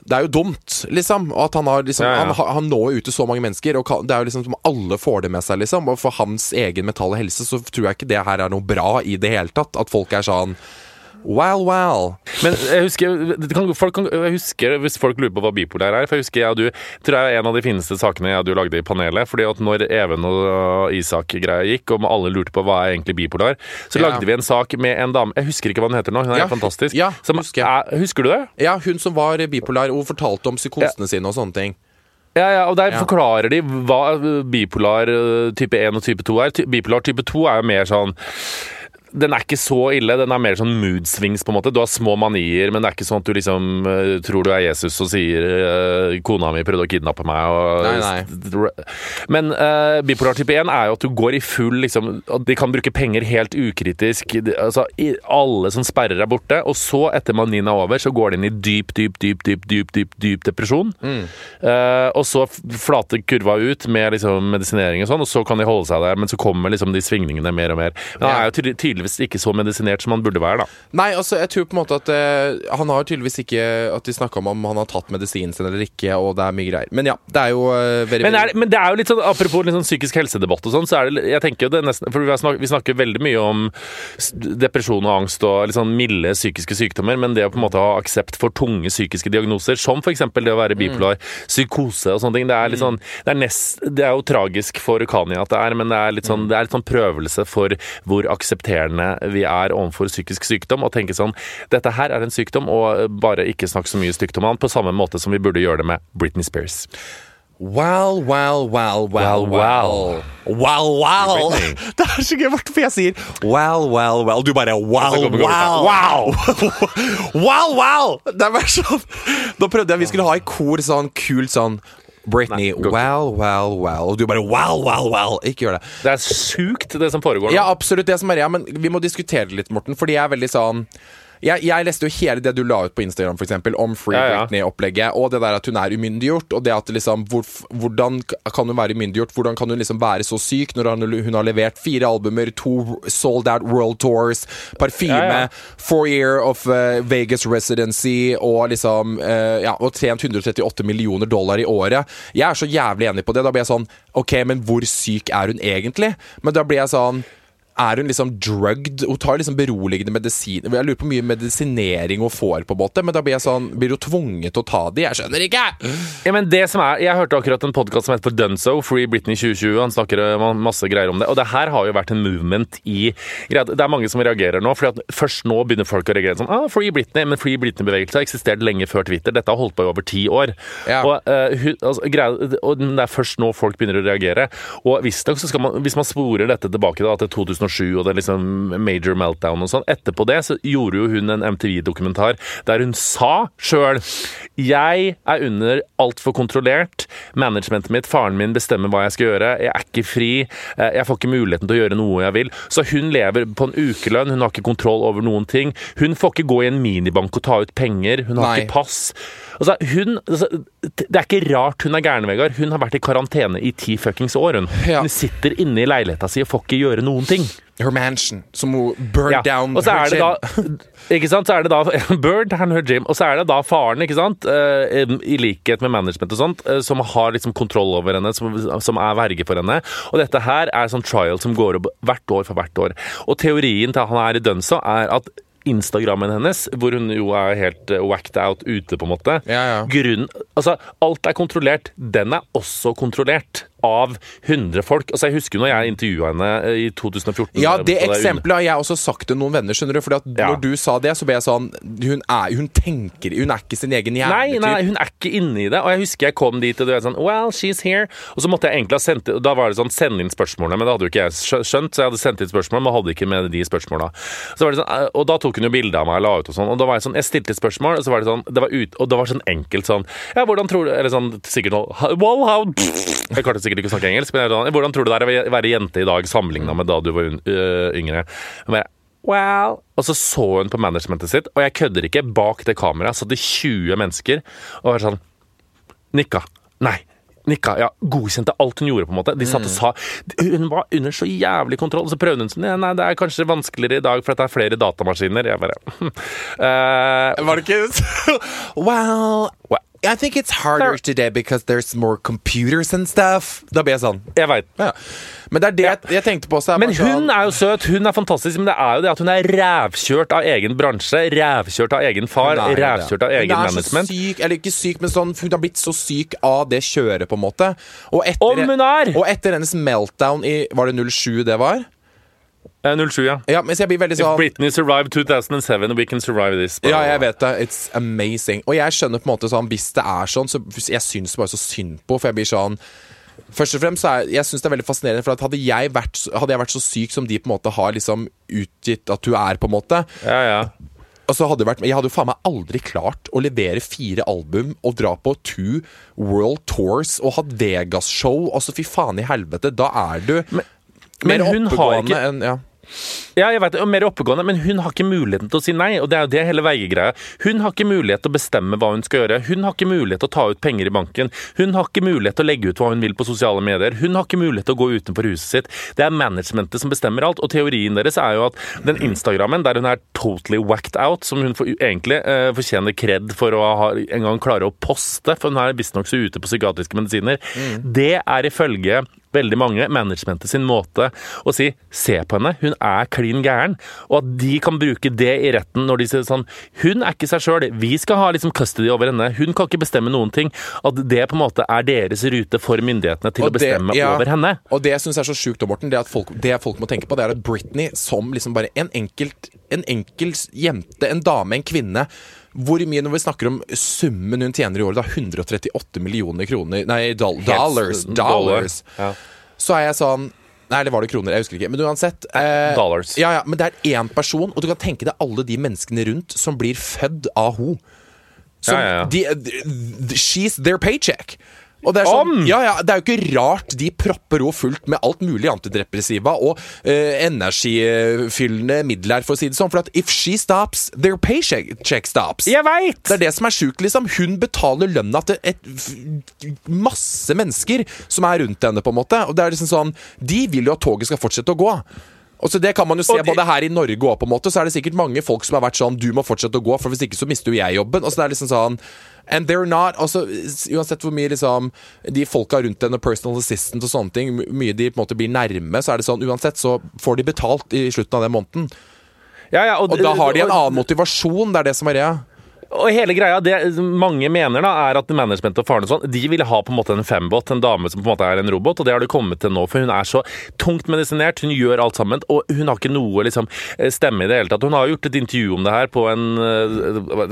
Speaker 2: det er jo dumt, liksom. Og at han, har, liksom,
Speaker 1: Ja, ja.
Speaker 2: han, han når ut til så mange mennesker. Og kan, det er jo liksom som alle får det med seg, liksom. Og for hans egen mentale helse så tror jeg ikke det her er noe bra i det hele tatt. At folk er sånn Well, wow.
Speaker 1: Men jeg husker, kan, folk kan, jeg husker hvis folk lurer på hva bipolar er For jeg husker jeg og du tror jeg er en av de fineste sakene jeg og du lagde i panelet. Fordi at når Even og Isak-greia gikk, og alle lurte på hva er egentlig bipolar, så
Speaker 2: Ja.
Speaker 1: lagde vi en sak med en dame Jeg husker ikke hva hun heter nå. Hun er
Speaker 2: Ja,
Speaker 1: fantastisk.
Speaker 2: ja,
Speaker 1: Som
Speaker 2: husker
Speaker 1: er, husker du det?
Speaker 2: Ja, hun som var bipolar, hun fortalte om psykosene sine og sånne ting.
Speaker 1: Ja, ja, og Der
Speaker 2: Ja.
Speaker 1: forklarer de hva bipolar eh, type 1 og type 2 er. Bipolar type 2 er jo mer sånn den er ikke så ille. Den er mer sånn mood swings, på en måte. Du har små manier, men det er ikke sånn at du liksom uh, tror du er Jesus og sier uh, 'kona mi prøvde å kidnappe meg'. Og,
Speaker 2: Nei,
Speaker 1: Men uh, bipolar type 1 er jo at du går i full liksom De kan bruke penger helt ukritisk. De- Altså, i- alle som sperrer er borte. Og så, etter manien er over, så går de inn i dyp, dyp, dyp, dyp, dyp, dyp, dyp depresjon. Eh, og så flater kurva ut med liksom medisinering og sånn, og så kan de holde seg der. Men så kommer liksom de svingningene mer og mer. Men han er jo tydelig- tydeligvis ikke så medisinert som han burde være, da.
Speaker 2: Nei, altså, jeg tror på en måte at uh, Han har tydeligvis ikke At de snakka om om han har tatt medisinen sin eller ikke, og det er mye greier. Men ja, det er jo uh, very,
Speaker 1: Men, er, men det er jo litt sånn, apropos litt sånn psykisk helsedebatt og sånn, så er det jeg tenker jo det nesten, For vi, snak, vi snakker veldig mye om depresjon og angst og litt sånn milde psykiske sykdommer, men det å på en måte ha aksept for tunge psykiske diagnoser, som f.eks. det å være bipolar, psykose og sånne ting, det er litt sånn Det er, nest, det er jo tragisk for Kani at det er, men det er litt sånn, det er litt sånn prøvelse for hvor aksepterende vi er overfor psykisk sykdom, og tenke sånn Dette her er en sykdom, og bare ikke snakk så mye stygt om han, på samme måte som vi burde gjøre det med Britney Spears.
Speaker 2: Well, well, well, well,
Speaker 1: Well, well.
Speaker 2: Well, well. Det er så gøy for jeg sier well, well, well. Du bare wow, wow.
Speaker 1: Wow!
Speaker 2: wow, wow! Det er bare sånn Nå prøvde jeg vi skulle ha i kor sånn kult sånn Britney,
Speaker 1: Nei,
Speaker 2: well, well, well. Og du bare well, well, well. Ikke gjør det.
Speaker 1: Det er sjukt, det som foregår nå.
Speaker 2: Ja, absolutt det som er ja, men vi må diskutere det litt, Morten, fordi jeg er veldig sånn jeg, jeg leste jo hele det du la ut på Instagram for eksempel, om Free
Speaker 1: Ja, ja.
Speaker 2: Britney-opplegget, og det der at hun er umyndiggjort. Og det at liksom, hvor, hvordan kan hun være umyndiggjort? Hvordan kan hun liksom være så syk når hun, har levert fire albumer, to sold out world tours, parfyme,
Speaker 1: Ja, ja.
Speaker 2: four year of uh, Vegas residency og liksom uh, Ja, og tjent 138 millioner dollar i året. Jeg er så jævlig enig på det. Da blir jeg sånn OK, men hvor syk er hun egentlig? Men da blir jeg sånn er hun liksom drugged? Hun tar liksom beroligende medisin Jeg lurer på mye medisinering hun får, på en måte men da blir jeg sånn Blir hun tvunget til å ta de? Jeg skjønner ikke!
Speaker 1: Ja, men det som er, Jeg hørte akkurat en podkast som heter Dunzo, Free Britney 2020. Han snakker eh, masse greier om det. Og det her har jo vært en movement i Det er mange som reagerer nå. for Først nå begynner folk å reagere sånn ah, Free Britney, Men Free Britney-bevegelsen har eksistert lenge før Twitter. Dette har holdt på i over ti år.
Speaker 2: Ja.
Speaker 1: Og, uh, altså, greier, og Det er først nå folk begynner å reagere. Og visstnok så skal man, Hvis man sporer dette tilbake da, til 2007 og det liksom major meltdown og sånn, etterpå det så gjorde jo hun en MTV-dokumentar der hun sa sjøl jeg er under altfor kontrollert. Managementet mitt, faren min, bestemmer hva jeg skal gjøre. Jeg er ikke fri. eh, Jeg får ikke muligheten til å gjøre noe jeg vil. Så hun lever på en ukelønn. Hun har ikke kontroll over noen ting. Hun får ikke gå i en minibank og ta ut penger. Hun har
Speaker 2: Nei.
Speaker 1: ikke pass. Altså, hun, altså, det er ikke rart hun er gæren, Vegard. Hun har vært i karantene i ti fuckings år. Hun,
Speaker 2: Ja.
Speaker 1: hun sitter inne i leiligheta si og får ikke gjøre noen ting.
Speaker 2: Her mansion, som hun burned
Speaker 1: Ja.
Speaker 2: down
Speaker 1: Og så er det
Speaker 2: gym.
Speaker 1: da Ikke sant, så er det da Bird, han her gym. og så er det da faren, ikke sant, eh, i likhet med management og sånt, eh, som har liksom kontroll over henne, som, som er verge for henne. Og dette her er sånn trial som går opp hvert år for hvert år. Og teorien til han er i Dunsa er at Instagrammen hennes, hvor hun jo er helt eh, whacked out ute, på en måte
Speaker 2: Ja, ja.
Speaker 1: Grunnen, altså, Alt er kontrollert. Den er også kontrollert. Av 100 folk. Altså Jeg husker når jeg intervjua henne eh, i 2014.
Speaker 2: Ja, det eksempelet har jeg også sagt til noen venner. skjønner du at
Speaker 1: Ja.
Speaker 2: Når du sa det, så ble jeg sånn Hun, er, hun tenker Hun er ikke sin egen hjerne.
Speaker 1: Nei, nei, hun er ikke inne i det. Og jeg husker jeg kom dit, og du er sånn Well, she's here. Og så måtte jeg egentlig ha sendt Da var det sånn Send inn spørsmålene, men det hadde jo ikke jeg skjønt, så jeg hadde sendt inn spørsmål, men hadde ikke med de spørsmåla. Så var det sånn, eh, og da tok hun jo bilde av meg og la ut og sånn, og da var jeg sånn Jeg stilte spørsmål, og så var det sånn Det var ut, og det var sånn enkelt sånn Ja, hvordan tror du Eller sånn sikkert noe Well, how Jeg klarte sikkert ikke å snakke engelsk, men sånn Hvordan tror du det er å være jente i dag sammenligna med da du var yngre? Og jeg, Well Og så så hun på managementet sitt, og jeg kødder ikke, bak det kameraet satt det 20 mennesker og var sånn Nikka. Nei. Nikka, ja, Godkjente alt hun gjorde, på en måte. De satt og sa Hun var under så jævlig kontroll. Så prøvde hun sånn ja, Nei, det er kanskje vanskeligere i dag, for det er flere datamaskiner. Jeg bare uh,
Speaker 2: Var det ikke Well, I think it's harder today because there's more computers and stuff. Da ble jeg sånn.
Speaker 1: Jeg veit.
Speaker 2: Ja. Men det er det jeg, jeg tenkte på. Så
Speaker 1: Men
Speaker 2: hun sånn,
Speaker 1: er jo søt, hun er fantastisk, men det er jo det at hun er rævkjørt av egen bransje, rævkjørt av egen far, rævkjørt av egen management.
Speaker 2: Hun er så syk, eller ikke syk, men sånn, hun har blitt så syk av det kjøret, på en måte. Og etter,
Speaker 1: Om hun er!
Speaker 2: Og etter hennes meltdown i Var det 07 det var?
Speaker 1: Eh, 07, ja.
Speaker 2: Ja, mens jeg blir veldig
Speaker 1: If
Speaker 2: sånn
Speaker 1: Britney survived 2007, we can survive this.
Speaker 2: Ja, jeg vet det. It's amazing. Og jeg skjønner på en måte sånn Hvis det er sånn, så jeg syns bare så synd på, for jeg blir sånn Først og fremst så er jeg synes det er veldig fascinerende, for at hadde jeg, vært, hadde jeg vært så syk som de på en måte har liksom utgitt at du er, på en måte
Speaker 1: Ja, ja.
Speaker 2: Og så hadde vært, Jeg hadde jo faen meg aldri klart å levere fire album og dra på two world tours og hatt Vegas-show. Altså, fy faen i helvete, da er du
Speaker 1: men
Speaker 2: mer oppegående
Speaker 1: ikke-
Speaker 2: enn ja.
Speaker 1: Ja, jeg vet og mer oppegående, men hun har ikke muligheten til å si nei. Og det er jo det hele veigreia. Hun har ikke mulighet til å bestemme hva hun skal gjøre. Hun har ikke mulighet til å ta ut penger i banken. Hun har ikke mulighet til å legge ut hva hun vil på sosiale medier. Hun har ikke mulighet til å gå utenfor huset sitt. Det er managementet som bestemmer alt. Og teorien deres er jo at den Instagrammen der hun er totally whacked out, som hun for, egentlig eh, fortjener kred for å ha, en gang klare å poste, for hun er visstnok så ute på psykiatriske medisiner, det er ifølge veldig mange managementet sin måte å si 'se på henne, hun er klin gæren', og at de kan bruke det i retten når de sier sånn 'hun er ikke seg sjøl, vi skal ha liksom custody over henne', hun kan ikke bestemme noen ting'. At det på en måte er deres rute for myndighetene til
Speaker 2: Og
Speaker 1: å bestemme
Speaker 2: det- ja.
Speaker 1: over henne.
Speaker 2: Og det jeg syns er så sjukt, Morten, det, at folk, det folk må tenke på, det er at Britney som liksom bare en enkelt En enkel jente, en dame, en kvinne hvor mye når vi snakker om summen hun tjener i året, da 138 millioner kroner Nei, doll, dollars. Dollars.
Speaker 1: Ja.
Speaker 2: Så er jeg sånn Nei, eller var det kroner? Jeg husker ikke. Men uansett. Eh,
Speaker 1: Dollars.
Speaker 2: Ja, ja, Men det er én person, og du kan tenke deg alle de menneskene rundt som blir født av henne.
Speaker 1: Ja, ja, ja.
Speaker 2: De, de, she's their paycheck. Og det er sånn, ja, ja, det er jo ikke rart de propper henne fullt med alt mulig antidepressiva og eh, energifyllende midler, for å si det sånn. For at if she stops, their paycheck stops.
Speaker 1: Jeg vet.
Speaker 2: Det er det som er sjukt, liksom. Hun betaler lønna til et, masse mennesker som er rundt henne, på en måte. Og det er liksom sånn De vil jo at toget skal fortsette å gå. Og så Det kan man jo se
Speaker 1: de-
Speaker 2: både her i Norge og på en måte, så er det sikkert mange folk som har vært sånn Du må fortsette å gå, for hvis ikke så mister jo jeg jobben. Og så det er liksom sånn And they're not altså, Uansett hvor mye liksom de folka rundt henne, personal assistant og sånne ting, mye de på en måte blir nærme, så er det sånn uansett så får de betalt i slutten av den måneden.
Speaker 1: Ja, ja,
Speaker 2: Og da har de en annen motivasjon. Det er det som er greia.
Speaker 1: Og hele greia, det mange mener da, er at management og faren og sånn, de ville ha på en måte en fembot, en dame som på en måte er en robot, og det har det kommet til nå, for hun er så tungt medisinert, hun gjør alt sammen, og hun har ikke noe liksom, stemme i det hele tatt. Hun har gjort et intervju om det her på en, eh,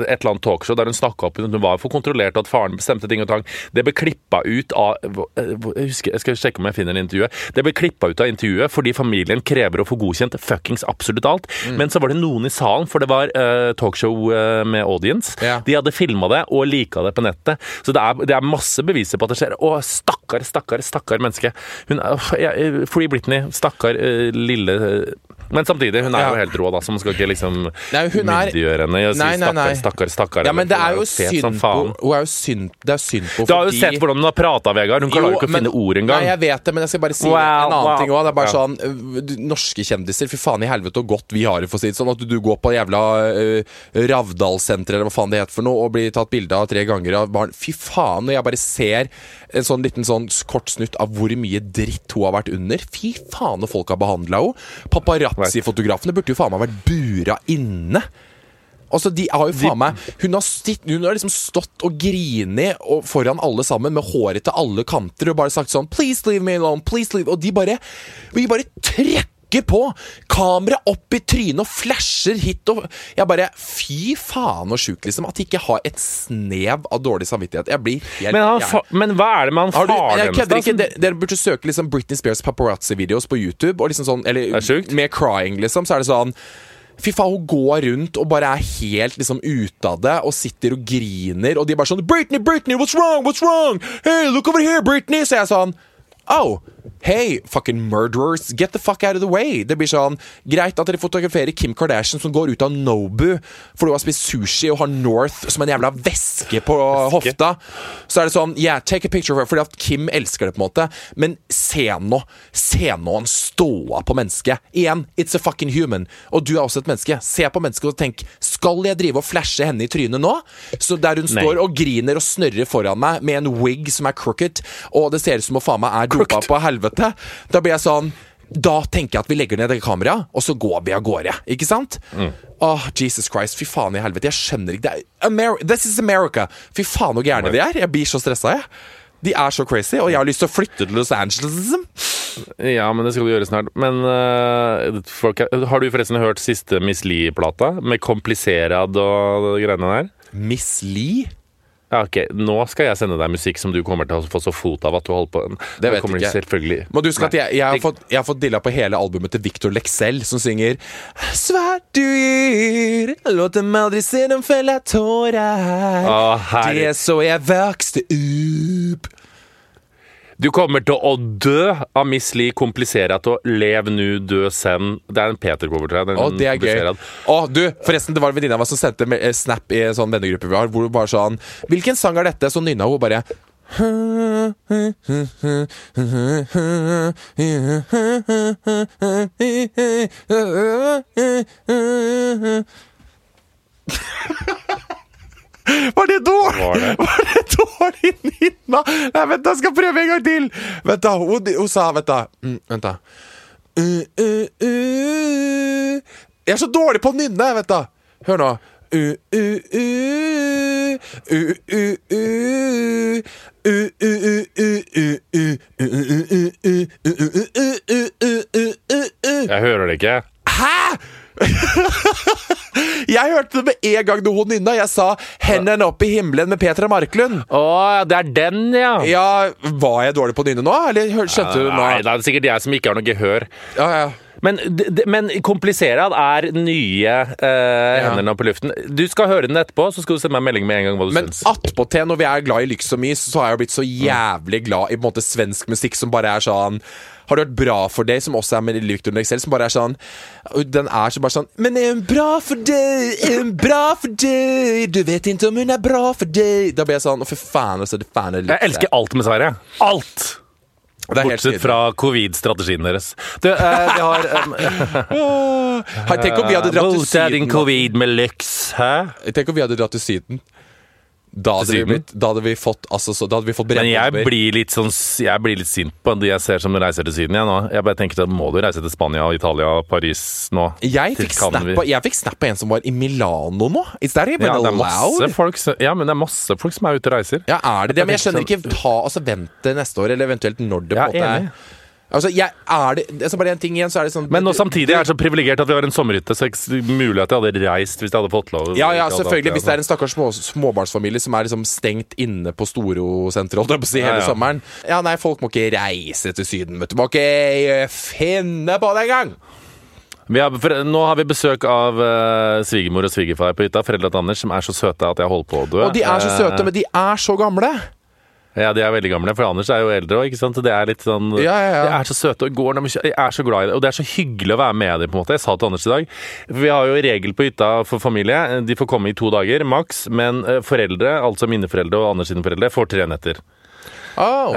Speaker 1: et eller annet talkshow der hun snakket opp, hun var for kontrollert, og at faren bestemte ting og tang. Det ble klippet ut av, jeg husker, jeg skal sjekke om jeg finner intervjuet, det ble klippet ut av intervjuet fordi familien krever å få godkjent fuckings absolutt alt, men så var det noen i salen, for det var uh, talkshow eh, med audience,
Speaker 2: Ja.
Speaker 1: de hadde filma det og lika det på nettet. Så det er, det er masse beviser på at det skjer. Å, stakkar, stakkar, stakkar menneske. Hun er, Free Britney. Stakkar eh, lille eh, Men samtidig, hun er jo helt rå, da, så man skal ikke liksom
Speaker 2: Nei, hun er-
Speaker 1: myndiggjøre henne og si
Speaker 2: Nei, nei, nei.
Speaker 1: stakkar, stakkar, stakkar.
Speaker 2: Ja, men det er jo synd på. Hun er jo synd, Det er synd på
Speaker 1: Du har jo sett hvordan hun har prata, Vegard. Hun klarer jo ikke å finne ord engang.
Speaker 2: Nei, jeg vet det, men jeg skal bare si
Speaker 1: Wow,
Speaker 2: en annen
Speaker 1: wow.
Speaker 2: ting òg. Det er bare sånn øh, Norske kjendiser, fy faen i helvete og godt vi har det, for å si det sånn. At du, går på jævla uh, Ravdalssenteret eller hva faen det heter for noe, og blir tatt bilde av tre ganger av barn. Fy faen, når jeg bare ser en sånn liten sånn kort snutt av hvor mye dritt hun har vært under. Fy faen, når folk har behandla henne. Paparazzi-fotografene burde jo faen meg vært bura inne. Altså, de har jo faen meg Hun har, stitt, hun har liksom stått og grini og foran alle sammen med håret til alle kanter og bare sagt sånn Please leave me alone, please leave Og de bare, de bare trekker på! Kamera opp i trynet og flasher hit og Jeg bare Fy faen så sjukt, liksom. At de ikke har et snev av dårlig samvittighet. Jeg blir helt
Speaker 1: Men, han, fa men hva er det med han faren hennes? da,
Speaker 2: Dere, burde søke liksom Britney Spears paparazzi-videos på YouTube. Og liksom sånn, eller
Speaker 1: er
Speaker 2: med crying, liksom. Så er det sånn Fy faen, hun går rundt og bare er helt liksom ute av det og sitter og griner. Og de er bare sånn Britney, Britney, what's wrong? What's wrong? Hey, look over here, Britney! Så jeg er sånn Oh, hey, fucking murderers, get the fuck out of the way. Det blir sånn Greit at dere fotograferer Kim Kardashian som går ut av Nobu fordi hun har spist sushi og har North som en jævla væske på hofta. Så er det sånn Yeah, take a picture of her, fordi at Kim elsker det, på en måte. Men se nå. Se nå han ståa på mennesket. Igjen, it's a fucking human. Og du er også et menneske. Se på mennesket og tenk Skal jeg drive og flashe henne i trynet nå? Så der hun
Speaker 1: Nei.
Speaker 2: står og griner og snørrer foran meg med en wig som er crooked, og det ser ut som hun faen meg er dopa på helvete, da blir jeg sånn da tenker jeg at vi legger ned det kameraet, og så går vi av gårde. Ikke sant? Åh, Jesus Christ, fy faen i helvete. Jeg skjønner ikke det er This is America. Fy faen så gærne de er. Jeg blir så stressa, jeg. De er så crazy, og jeg har lyst til å flytte til Los Angeles. liksom.
Speaker 1: Ja, men det skal du gjøre snart. Men uh, folk, har du forresten hørt siste Miss Lee-plata? Med Kompliserad og greiene der?
Speaker 2: Miss Lee?
Speaker 1: Ja, ok. Nå skal jeg sende deg musikk som du kommer til å få så fot av at du holder på.
Speaker 2: Det vet jeg
Speaker 1: ikke
Speaker 2: Men du skal at jeg, jeg, har fått, jeg har fått dilla på hele albumet til Victor Lexell, som synger Svært du gir, dem aldri se dem felle tårer. Det så jeg vokste opp.
Speaker 1: Du kommer til å dø av Miss Li kompliserat og lev nu, dø sen. Det er en Peter-cover, tror jeg.
Speaker 2: Å, det er gøy. Å, du, forresten, det var en venninne av meg som sendte eh, snap i en sånn vennegruppe vi har, hvor hun bare sånn Hvilken sang er dette? Så nynna hun bare var det dårlig?
Speaker 1: Var det,
Speaker 2: dårlig nynna? Nei, vent, jeg skal prøve en gang til! Vent, da. Hun, hun sa Vent, da. Mm, vent da. Uh, uh, uh. Jeg er så dårlig på å nynne! Vent, da. Hør nå.
Speaker 1: Jeg hører det ikke.
Speaker 2: Hæ?! Jeg hørte det med en gang hun nynna. Jeg sa 'Hendene opp i himmelen' med Petra Marklund.
Speaker 1: Å, det er den, ja!
Speaker 2: Ja, Var jeg dårlig på å nynne nå? Eller skjønte du nå?
Speaker 1: Nei, det er sikkert jeg som ikke har noe gehør.
Speaker 2: Ja, ja.
Speaker 1: Men, men kompliserad er nye eh, Hendene på luften. Du skal høre den etterpå, så skal du sende meg en melding med en gang hva du
Speaker 2: Men
Speaker 1: syns.
Speaker 2: attpåtil, når vi er glad i lyks og mys, så har jeg blitt så jævlig glad i på en måte svensk musikk som bare er sånn har du hørt bra for deg, som også er med Victor Nexel, som bare er sånn Den er så bare sånn Men er hun bra for deg? Er hun bra for deg? Du vet ikke om hun er bra for deg Da blir jeg sånn Å, for faen, altså. Det faen er litt
Speaker 1: Jeg elsker alt med Sverige. Alt! Bortsett fra covid-strategien deres. Du, eh, vi har um,
Speaker 2: Tenk om vi hadde dratt til Syden.
Speaker 1: covid med lyks, hæ?
Speaker 2: Tenk om vi hadde dratt til Syden. Da hadde, vi, blitt, da hadde vi fått altså, så, Da hadde vi fått
Speaker 1: Men jeg blir litt sånn Jeg blir litt sint på de jeg ser som reiser til Syden, jeg nå. Jeg bare tenker at må du reise til Spania, Italia, Paris nå?
Speaker 2: Jeg fikk, snap,
Speaker 1: vi-
Speaker 2: på- jeg fikk snap av en som var i Milano nå. Is that even
Speaker 1: Ja,
Speaker 2: allowed?
Speaker 1: folk ja, men det er masse folk som er ute og reiser.
Speaker 2: Ja, er det det? Men jeg skjønner ikke Ta, altså Vent til neste år, eller eventuelt når det på en måte er Altså, jeg er det altså Bare én ting igjen, så er det sånn
Speaker 1: Men nå samtidig er jeg så privilegert at vi har en sommerhytte, så det er mulig at jeg hadde reist hvis jeg hadde fått lov.
Speaker 2: Ja, ja, selvfølgelig. Hvis det er en stakkars små, småbarnsfamilie som er liksom stengt inne på Storosenteret holdt jeg på å si, hele
Speaker 1: Ja, ja.
Speaker 2: sommeren Ja, nei, folk må ikke reise til Syden, vet du. Må ikke eh, finne på det engang!
Speaker 1: Vi har, nå har vi besøk av uh, svigermor og svigerfar på hytta. foreldrene til Anders, som er så søte at jeg holder på å dø.
Speaker 2: Og de er så søte,
Speaker 1: Eh,
Speaker 2: men de er så gamle.
Speaker 1: Ja, de er veldig gamle, for Anders er jo eldre òg, ikke sant. Så Det er litt sånn
Speaker 2: Ja, ja, ja.
Speaker 1: De er så søte og går de er så glad i det, og det er så hyggelig å være med dem, på en måte. Jeg sa til Anders i dag Vi har jo regel på hytta for familie. De får komme i to dager, maks. Men eh, foreldre, altså mine foreldre og Anders sine foreldre, får tre netter.
Speaker 2: Oh.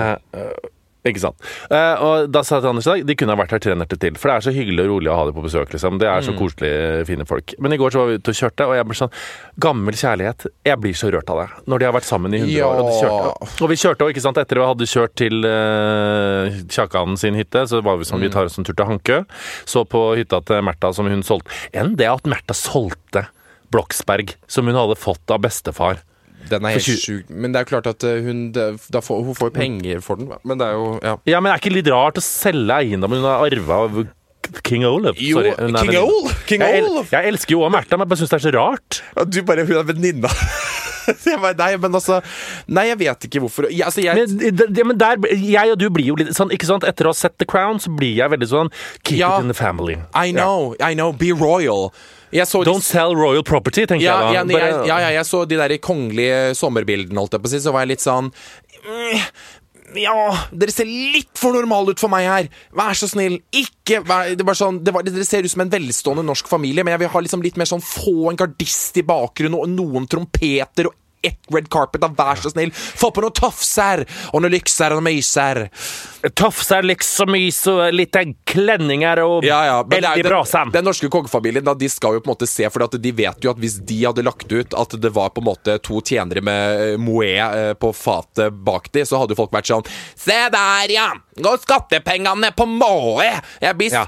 Speaker 1: Ikke sant. Uh, og da sa jeg til Anders i dag de kunne ha vært her tre netter til. For det er så hyggelig og rolig å ha dem på besøk. liksom. Det er
Speaker 2: Mm.
Speaker 1: så koselige, fine folk. Men i går så var vi ute og kjørte, og jeg ble sånn Gammel kjærlighet. Jeg blir så rørt av det. Når de har vært sammen i 100
Speaker 2: Ja.
Speaker 1: år. Og, de kjørte, og vi kjørte også, ikke sant, etter vi hadde kjørt til uh, Kjakanen sin hytte, så var vi sånn, vi tar oss en tur til Hankø. Så på hytta til Märtha som hun solgte. Enn det at Märtha solgte Bloksberg som hun hadde fått av bestefar.
Speaker 2: Den er helt sjuk. Men det er klart at eh, hun, får, hun får penger for den. Men det er jo ja.
Speaker 1: Ja, men er ikke litt rart å selge eiendommen hun har arva av King Olaf?
Speaker 2: Jo,
Speaker 1: Sorry, hun er
Speaker 2: King Olaf? King
Speaker 1: jeg, el jeg elsker jo òg Märtha, men jeg bare syns det er så rart.
Speaker 2: Ja, Du bare Hun er venninna. Nei, men altså Nei, jeg vet ikke hvorfor. Jeg, altså, jeg,
Speaker 1: Men, det, det- men der, jeg og du blir jo litt sånn, ikke sant? Etter å ha sett The Crown, så blir jeg veldig sånn Keep
Speaker 2: Ja.
Speaker 1: it in the family.
Speaker 2: I know, I know. Be royal. Jeg så de-
Speaker 1: Don't sell royal property, tenker
Speaker 2: ja,
Speaker 1: jeg
Speaker 2: ja,
Speaker 1: da.
Speaker 2: jeg, ja, ja, jeg så de der kongelige sommerbildene, holdt jeg på å si, så var jeg litt sånn mm, Ja, dere ser litt for normale ut for meg her. Vær så snill, ikke vær, det var sånn, det var, Dere ser ut som en velstående norsk familie, men jeg vil ha liksom litt mer sånn få en gardist i bakgrunnen og noen trompeter og ett red carpet. Da, vær så snill, få på noen tofser og noen lykser og noen myser.
Speaker 1: Tofser, og mys og litt klenninger og
Speaker 2: Ja, ja, men det er-. Den, den norske kongefamilien da, de skal jo på en måte se, for de vet jo at hvis de hadde lagt ut at det var på en måte to tjenere med eh, eh, på fatet bak de, så hadde jo folk vært sånn Se der, ja! Gå skattepengene på blir
Speaker 1: Ja,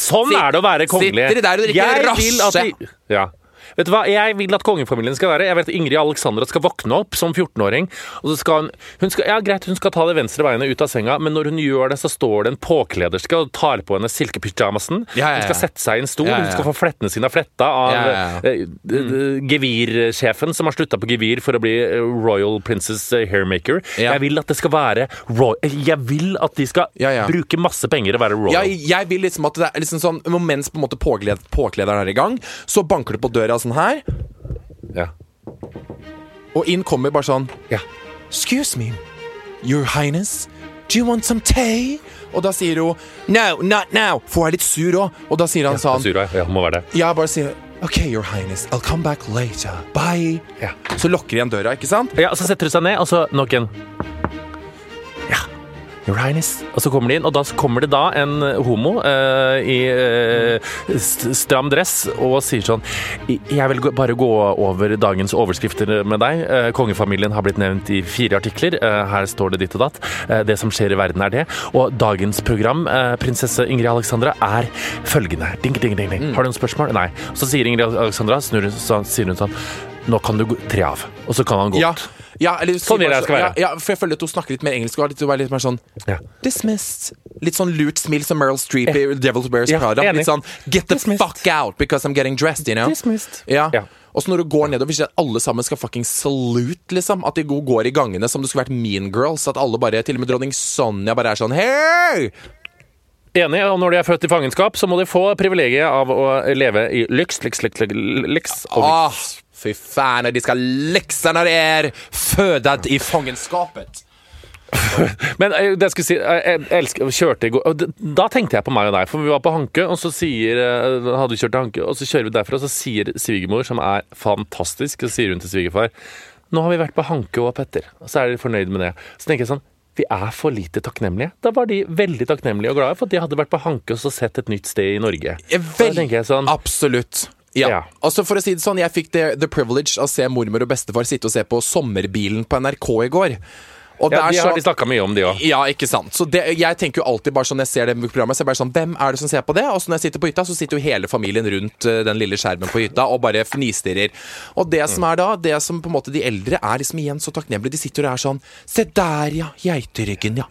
Speaker 1: sånn er det å være kongelig.
Speaker 2: Sitter de der og drikker rasje?
Speaker 1: de- Ja. Vet du hva, Jeg vil at kongefamilien skal være Jeg vet at Ingrid Alexandra skal våkne opp som 14-åring. Og så skal hun, hun skal, Ja, greit, hun skal ta det venstre beinet ut av senga, men når hun gjør det, så står det en påklederske og tar på henne silkepyjamasen.
Speaker 2: Ja, ja, ja.
Speaker 1: Hun skal sette seg i en stol, hun skal få flettene sine fletta av eh, eh, gevirsjefen som har slutta på gevir for å bli eh, Royal Princess eh, Hairmaker. Jeg vil at det skal være roy Jeg vil at de skal bruke masse penger og være royal.
Speaker 2: Jeg vil liksom at det er liksom sånn Mens på en måte påkled, påklederen er i gang, så banker det på døra sånn her,
Speaker 1: Ja.
Speaker 2: og inn kommer bare sånn
Speaker 1: Ja.
Speaker 2: Excuse me, your highness, do you want some tea? Og da sier hun No, not now, for hun er litt sur òg. Og da sier han sånn
Speaker 1: Sur, ja, må være det.
Speaker 2: Jeg bare sier OK, your highness, I'll come back later. Bye.
Speaker 1: Ja.
Speaker 2: Så lukker igjen døra, ikke sant?
Speaker 1: Ja, og Så setter hun seg ned, og så nok en Ja. Your Highness. Og så kommer de inn, og da kommer det da en homo uh, i uh, st stram dress og sier sånn Jeg vil bare gå over dagens overskrifter med deg. Uh, kongefamilien har blitt nevnt i fire artikler. Eh, her står det ditt og datt. Eh, det som skjer i verden, er det. Og dagens program, eh, prinsesse Ingrid Alexandra, er følgende. Ding, ding, ding, ding. Har du noen spørsmål? Nei. Så sier Ingrid Alexandra, snur, så sier hun sånn Nå kan du tre av. Og så kan han gå ut.
Speaker 2: ja eller
Speaker 1: Sånn vil jeg skal være.
Speaker 2: Ja, ja, for jeg føler at hun snakker litt mer engelsk og har litt, er litt mer sånn
Speaker 1: Ja.
Speaker 2: Dismissed. Litt sånn lurt smil som Meryl Streep i Devil's Wears
Speaker 1: Ja,
Speaker 2: Prada. Litt sånn Get the
Speaker 1: Dismissed.
Speaker 2: fuck out because I'm getting dressed, you know.
Speaker 1: Dismissed.
Speaker 2: Ja.
Speaker 1: Ja.
Speaker 2: Og så når du går nedover, jeg at alle sammen skal fucking salute, liksom. At de går i gangene som det skulle vært Mean Girls. At alle bare, til og med dronning Sonja, bare er sånn Hey!
Speaker 1: Enig, og når de er født i fangenskap, så må de få privilegiet av å leve i lyks, lyks, lyks, lyks, lyks og lyks.
Speaker 2: Fy faen, de skal lekse når de er født i fangenskapet.
Speaker 1: Men eh, det jeg skulle si, jeg jeg elsker, kjørte i går, og da tenkte jeg på meg og deg, for vi var på Hanke, og så sier, eh, hadde vi kjørt til Hanke, og så kjører vi derfra, og så sier svigermor, som er fantastisk, så sier hun til svigerfar, nå har vi vært på Hanke og Petter, og så er de fornøyd med det. Så tenker jeg sånn, vi er for lite takknemlige. Da var de veldig takknemlige og glade for at de hadde vært på Hanke og så sett et nytt sted i Norge.
Speaker 2: Vel,
Speaker 1: sånn,
Speaker 2: absolutt. Ja.
Speaker 1: Ja.
Speaker 2: Altså For å si det sånn, jeg fikk det, the privilege av å se mormor og bestefar sitte og se på Sommerbilen på NRK i går. Og
Speaker 1: ja,
Speaker 2: der
Speaker 1: de har de snakket mye om de òg.
Speaker 2: Ja, ikke sant. Så det, jeg tenker jo alltid bare sånn Når jeg ser det programmet, så er jeg bare sånn Hvem er det som ser på det? Og så når jeg sitter på hytta, så sitter jo hele familien rundt eh, den lille skjermen på hytta og bare fnistirrer. Og det som er da, det som på en måte de eldre er liksom igjen så takknemlige, de sitter og er sånn Se der, ja. Geiteryggen, ja.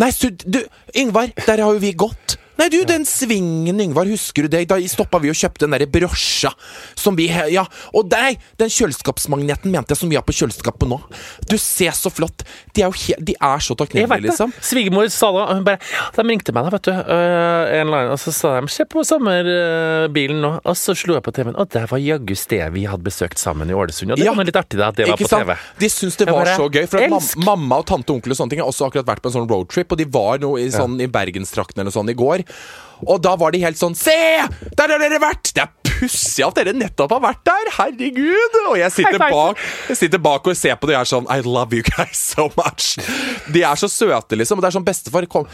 Speaker 2: Nei, så, du, Yngvar, der har jo vi gått. Nei, du, den svingen, Yngvar, husker du det? Da stoppa vi og kjøpte den derre brosja som vi Ja. Og deg! den kjøleskapsmagneten mente jeg som vi har på kjøleskapet nå. Du ser så flott. De er jo he De er så takknemlige, liksom.
Speaker 1: Svigermor sa da hun bare ja, De ringte meg da, vet du. øh, en eller annen, og så sa de 'se på sommerbilen nå'. Og så slo jeg på TV-en, og der var jaggu stedet vi hadde besøkt sammen i Ålesund. Og det
Speaker 2: Ja.
Speaker 1: var litt artig da, at det var på? TV.
Speaker 2: De syns det var
Speaker 1: bare,
Speaker 2: så gøy. For at mam mamma og tante og onkel og sånne ting har også akkurat vært på en sånn roadtrip, og de var noe i, sånn, i Bergenstrakten eller sånn i går. Og da var de helt sånn Se! Der har dere vært! Det er pussig at dere nettopp har vært der! Herregud! Og jeg sitter bak Jeg sitter bak og ser på det og er sånn I love you guys so much. De er så søte, liksom. Og det er sånn bestefar kom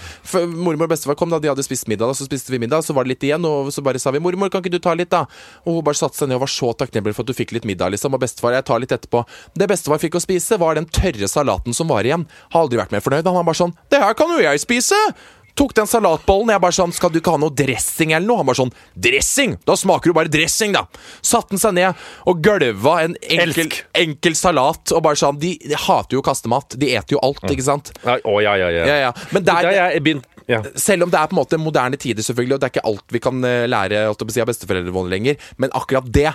Speaker 2: Mormor og bestefar kom da de hadde spist middag, da, så spiste vi middag, så var det litt igjen, og så bare sa vi 'Mormor, kan ikke du ta litt', da? Og hun bare satte seg ned og var så takknemlig for at du fikk litt middag, liksom. Og bestefar, jeg tar litt etterpå. Det bestefar fikk å spise, var den tørre salaten som var igjen. Har aldri vært mer fornøyd. Han var bare sånn 'Det her kan jo jeg spise'! Tok den salatbollen. Jeg bare sånn 'Skal du ikke ha noe dressing eller noe?' Han bare sånn 'Dressing? Da smaker du bare dressing, da'. Satte den seg ned og gølva en enkel, enkel salat. Og bare sånn de, de hater jo å kaste mat. De eter jo alt, ikke sant?
Speaker 1: Ja, Å, ja, ja, ja.
Speaker 2: Ja, ja. Men der,
Speaker 1: jeg begynt ja.
Speaker 2: selv om det er på en måte moderne tider, selvfølgelig, og det er ikke alt vi kan eh, lære si, av besteforeldrene våre lenger, men akkurat det,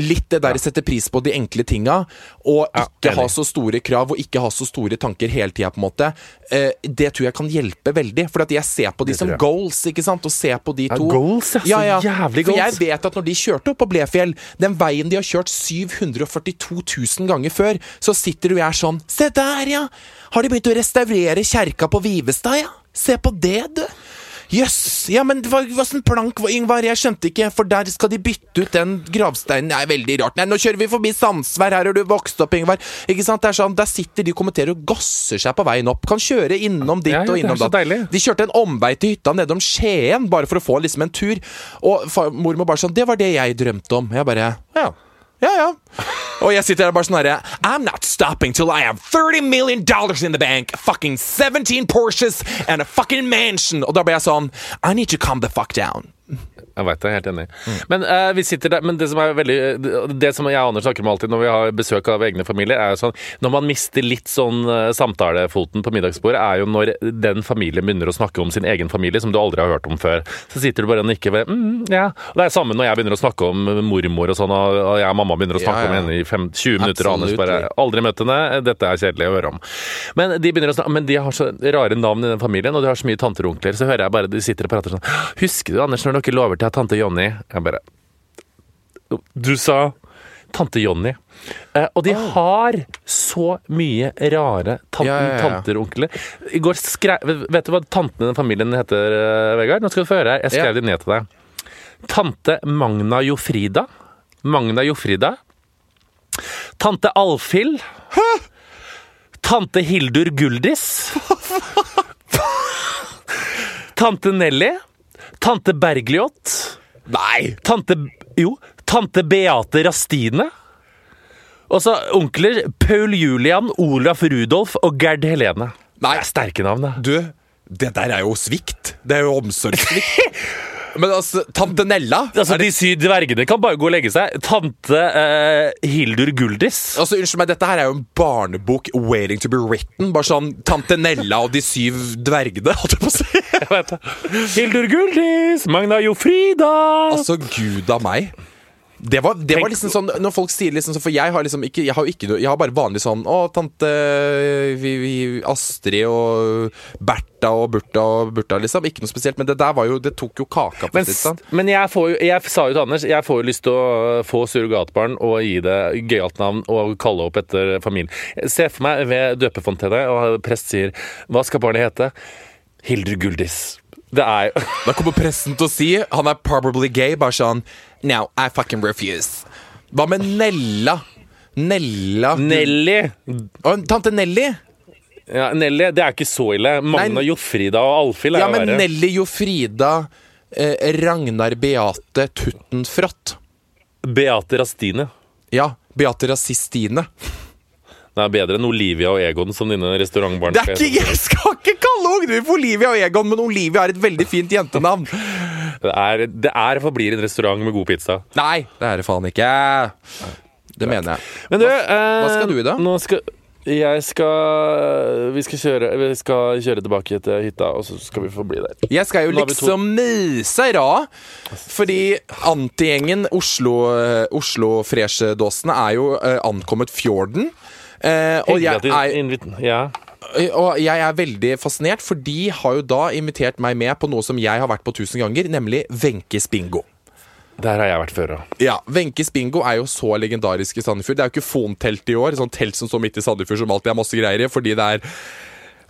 Speaker 2: litt det der sette pris på de enkle tinga, og
Speaker 1: Ja,
Speaker 2: ikke ha så store krav, og ikke ha så store tanker hele tida, på en måte, eh, det tror jeg kan hjelpe veldig. For at jeg ser på de som goals, ikke sant, og ser på de
Speaker 1: Ja,
Speaker 2: to.
Speaker 1: goals, ja. Så jævlig
Speaker 2: For jeg vet at når de kjørte opp på Blefjell, den veien de har kjørt 742 000 ganger før, så sitter du og er sånn Se der, ja! Har de begynt å restaurere kjerka på Vivestad, ja? Se på det, du! Jøss! Ja, men sånn plank, Ingvar? Jeg skjønte ikke, for der skal de bytte ut den gravsteinen. Det er veldig rart. Nei, nå kjører vi forbi Sandsvær, her har du vokst opp, Ingvar. Ikke sant? Det er sånn, Der sitter de og kommenterer og gasser seg på veien opp. Kan kjøre innom ditt
Speaker 1: Ja, ja,
Speaker 2: og
Speaker 1: det
Speaker 2: innom
Speaker 1: så
Speaker 2: datt. De kjørte en omvei til hytta nedom Skien bare for å få liksom en tur. Og far, mormor bare sånn Det var det jeg drømte om. Jeg bare Ja. Ja, ja. Og jeg sitter der bare sånn herre I'm not stopping till I have 30 million dollars in the bank, fucking 17 Porsches and a fucking mansion. Og da ble jeg sånn I need to calm the fuck down.
Speaker 1: Jeg veit det, jeg er helt enig. Men uh, vi sitter der, men det som er veldig Det som jeg og Anders snakker om alltid når vi har besøk av egne familier, er jo sånn Når man mister litt sånn eh, samtalefoten på middagsbordet, er jo når den familien begynner å snakke om sin egen familie, som du aldri har hørt om før. Så sitter du bare og nikker ved mm, ja. Det er samme når jeg begynner å snakke om mormor og sånn, og jeg og mamma begynner å snakke
Speaker 2: ja.
Speaker 1: om henne i fem, 20 minutter, og Anders bare Aldri møtt henne, dette er kjedelig å høre om. Men de snakke, men de har så rare navn i den familien, og de har så mye tanter og onkler, så hører jeg bare de sitter og prater sånn Husker du, Anders, når dere lover til tante Jonny? Jeg bare Du sa tante Jonny. Eh, og de har så mye rare tanten,
Speaker 2: Ja, ja, ja.
Speaker 1: tanter og onkler. I går skrev Vet du hva tantene i den familien heter, eh, Vegard? Nå skal du få høre her. Jeg skrev
Speaker 2: Ja.
Speaker 1: de ned til deg. Tante Magna Jofrida. Magna Jofrida. Tante Alfhild. Tante Hildur Guldis. Tante Nelly. Tante Bergljot.
Speaker 2: Nei!
Speaker 1: Tante Jo, tante Beate Rastine. Og så onkler Paul Julian, Olaf Rudolf og Gerd Helene.
Speaker 2: Nei.
Speaker 1: Det er sterke navn, det.
Speaker 2: Du, det der er jo svikt. Det er jo omsorgssvikt. Men altså, tante Nella
Speaker 1: Altså, De syv dvergene kan bare gå og legge seg. Tante eh, Hildur Guldis.
Speaker 2: altså, Unnskyld meg, dette her er jo en barnebok waiting to be written. Bare sånn Tante Nella og de syv dvergene, holdt jeg på å si.
Speaker 1: Hildur Guldis, Magna Jofrida
Speaker 2: Altså, gud av meg. Det var, det var liksom sånn Når folk sier liksom sånn For jeg har liksom ikke Jeg har ikke Jeg har bare vanlig sånn Å, tante vi, vi, Astrid og Bertha og Burta og Burta, liksom. Ikke noe spesielt. Men det der var jo Det tok jo kaka på
Speaker 1: Men, men jeg, får jo, jeg sa jo til Anders Jeg får jo lyst til å få surrogatbarn og gi det gøyalt navn og kalle opp etter familien. Se for meg ved døpefontene, og prest sier Hva skal barnet hete? Hildur Guldis. Det er jo
Speaker 2: Da kommer pressen til å si Han er probably gay. Bare sånn No, I fucking refuse. Hva med Nella? Nella
Speaker 1: Nelly.
Speaker 2: Og tante Nelly?
Speaker 1: Ja, Nelly, det er ikke så ille. Magna
Speaker 2: Nei.
Speaker 1: Jofrida og Alfhild er
Speaker 2: Ja,
Speaker 1: jo
Speaker 2: men
Speaker 1: verre.
Speaker 2: Nelly Jofrida eh, Ragnar Beate Tuttenfrott.
Speaker 1: Beate Rastine.
Speaker 2: Ja. Beate Rasistine.
Speaker 1: Det er bedre enn Olivia og Egon som dine restaurantbarn.
Speaker 2: Det er ikke, jeg skal ikke kalle du, for Olivia og Egon, men Olivia er et veldig fint jentenavn.
Speaker 1: Det er, det er og forblir en restaurant med god pizza.
Speaker 2: Nei, det er det faen ikke. Det mener jeg.
Speaker 1: Men du,
Speaker 2: hva skal du i da?
Speaker 1: Nå skal jeg skal Vi skal kjøre, vi skal kjøre tilbake til hytta, og så skal vi få bli der.
Speaker 2: Jeg skal jo liksom myse ra, fordi antigjengen Oslo, eh, Oslo-fresjedåsene er jo uh, ankommet fjorden. Uh, og, jeg er,
Speaker 1: ja.
Speaker 2: Og jeg er veldig fascinert, for de har jo da invitert meg med på noe som jeg har vært på tusen ganger, nemlig Wenches bingo.
Speaker 1: Der har jeg vært før, ja.
Speaker 2: Ja, Wenches bingo er jo så legendarisk i Sandefjord. Det er jo ikke Fontelt i år, sånn telt som står midt i Sandefjord som alltid er masse greier i, fordi det er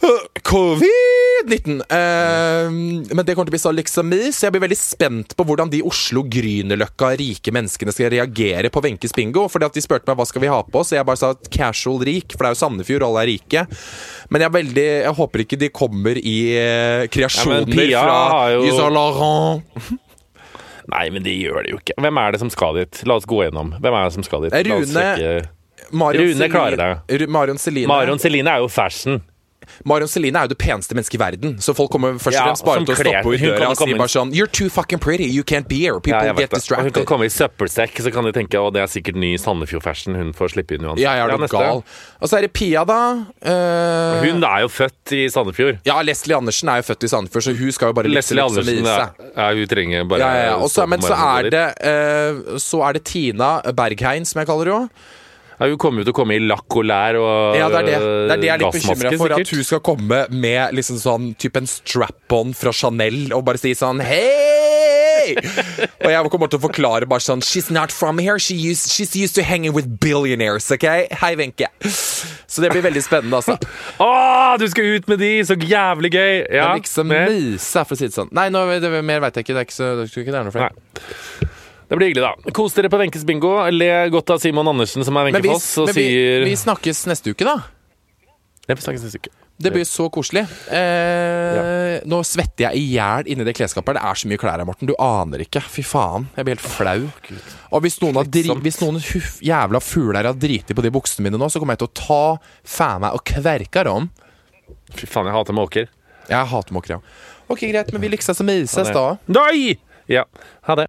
Speaker 2: Covid-19. Eh, men det kommer til å bli så liksom mye, så jeg blir veldig spent på hvordan de Oslo Grünerløkka rike menneskene skal reagere på Wenches bingo. Fordi at De spurte meg hva skal vi ha på oss, og jeg bare sa casual rik, for det er jo Sandefjord, alle er rike. Men jeg, veldig, jeg håper ikke de kommer i eh, kreasjoner
Speaker 1: ja,
Speaker 2: fra
Speaker 1: jo-
Speaker 2: Laurent.
Speaker 1: Nei, men de gjør det jo ikke. Hvem er det som skal dit? La oss gå gjennom. Hvem er det som skal dit?
Speaker 2: Rune- Marion
Speaker 1: Rune klarer
Speaker 2: det. Marion Celine.
Speaker 1: Marion Celine er jo fashion.
Speaker 2: Marion Celine er jo det peneste mennesket i verden, så folk kommer først og fremst bare til å stoppe
Speaker 1: kan
Speaker 2: døra og si bare sånn You're too fucking pretty, you can't be here. People
Speaker 1: Ja,
Speaker 2: get.
Speaker 1: Og hun kan komme i søppelsekk, så kan de tenke at det er sikkert ny Sandefjord-fashion hun får slippe inn uansett.
Speaker 2: Ja, jeg er
Speaker 1: ja,
Speaker 2: gal. Og så er det Pia, da. Uh...
Speaker 1: Hun er jo født i Sandefjord.
Speaker 2: Ja, Leslie Andersen er jo født i Sandefjord, så hun skal jo bare
Speaker 1: Leslie
Speaker 2: liksom
Speaker 1: Andersen er, ja, Hun trenger bare
Speaker 2: Ja, ja, ja. Også, men så er det uh, Så er det Tina Bergheim, som jeg kaller henne.
Speaker 1: Ja, Hun kommer jo til å komme i lakk og lær og
Speaker 2: Ja, det er det. Det er det jeg er litt bekymra for. At hun skal komme med liksom sånn type en strap-on fra Chanel og bare si sånn Hei! og jeg kommer til å forklare bare sånn She's not from here. She used, she's used to hanging with billionaires, OK? Hei, Wenche. Så det blir veldig spennende, altså.
Speaker 1: Å, du skal ut med de! Så jævlig gøy! Ja,
Speaker 2: Men liksom
Speaker 1: mer?
Speaker 2: myse, for å si det sånn. Nei, nå, det, mer veit jeg ikke. Det er ikke så det, er ikke det er noe flere.
Speaker 1: Det blir hyggelig, da. Kos dere på Wenches bingo. Le godt av Simon Andersen, som er Wenche Foss, og
Speaker 2: men vi,
Speaker 1: sier
Speaker 2: vi snakkes neste uke, da.
Speaker 1: Ja, vi snakkes neste uke.
Speaker 2: Det blir så koselig. Eh, Nå svetter jeg i hjel inni det klesskapet. Det er så mye klær her, Morten. Du aner ikke. Fy faen. Jeg blir helt flau. Og hvis noen, hvis noen huff, jævla fugler har driti på de buksene mine nå, så kommer jeg til å ta faen meg og kverke dem.
Speaker 1: Fy faen, jeg hater måker.
Speaker 2: Jeg hater måker, ja. Ok, greit, men vi likses og mises, da.
Speaker 1: Nei! Ja, ha det.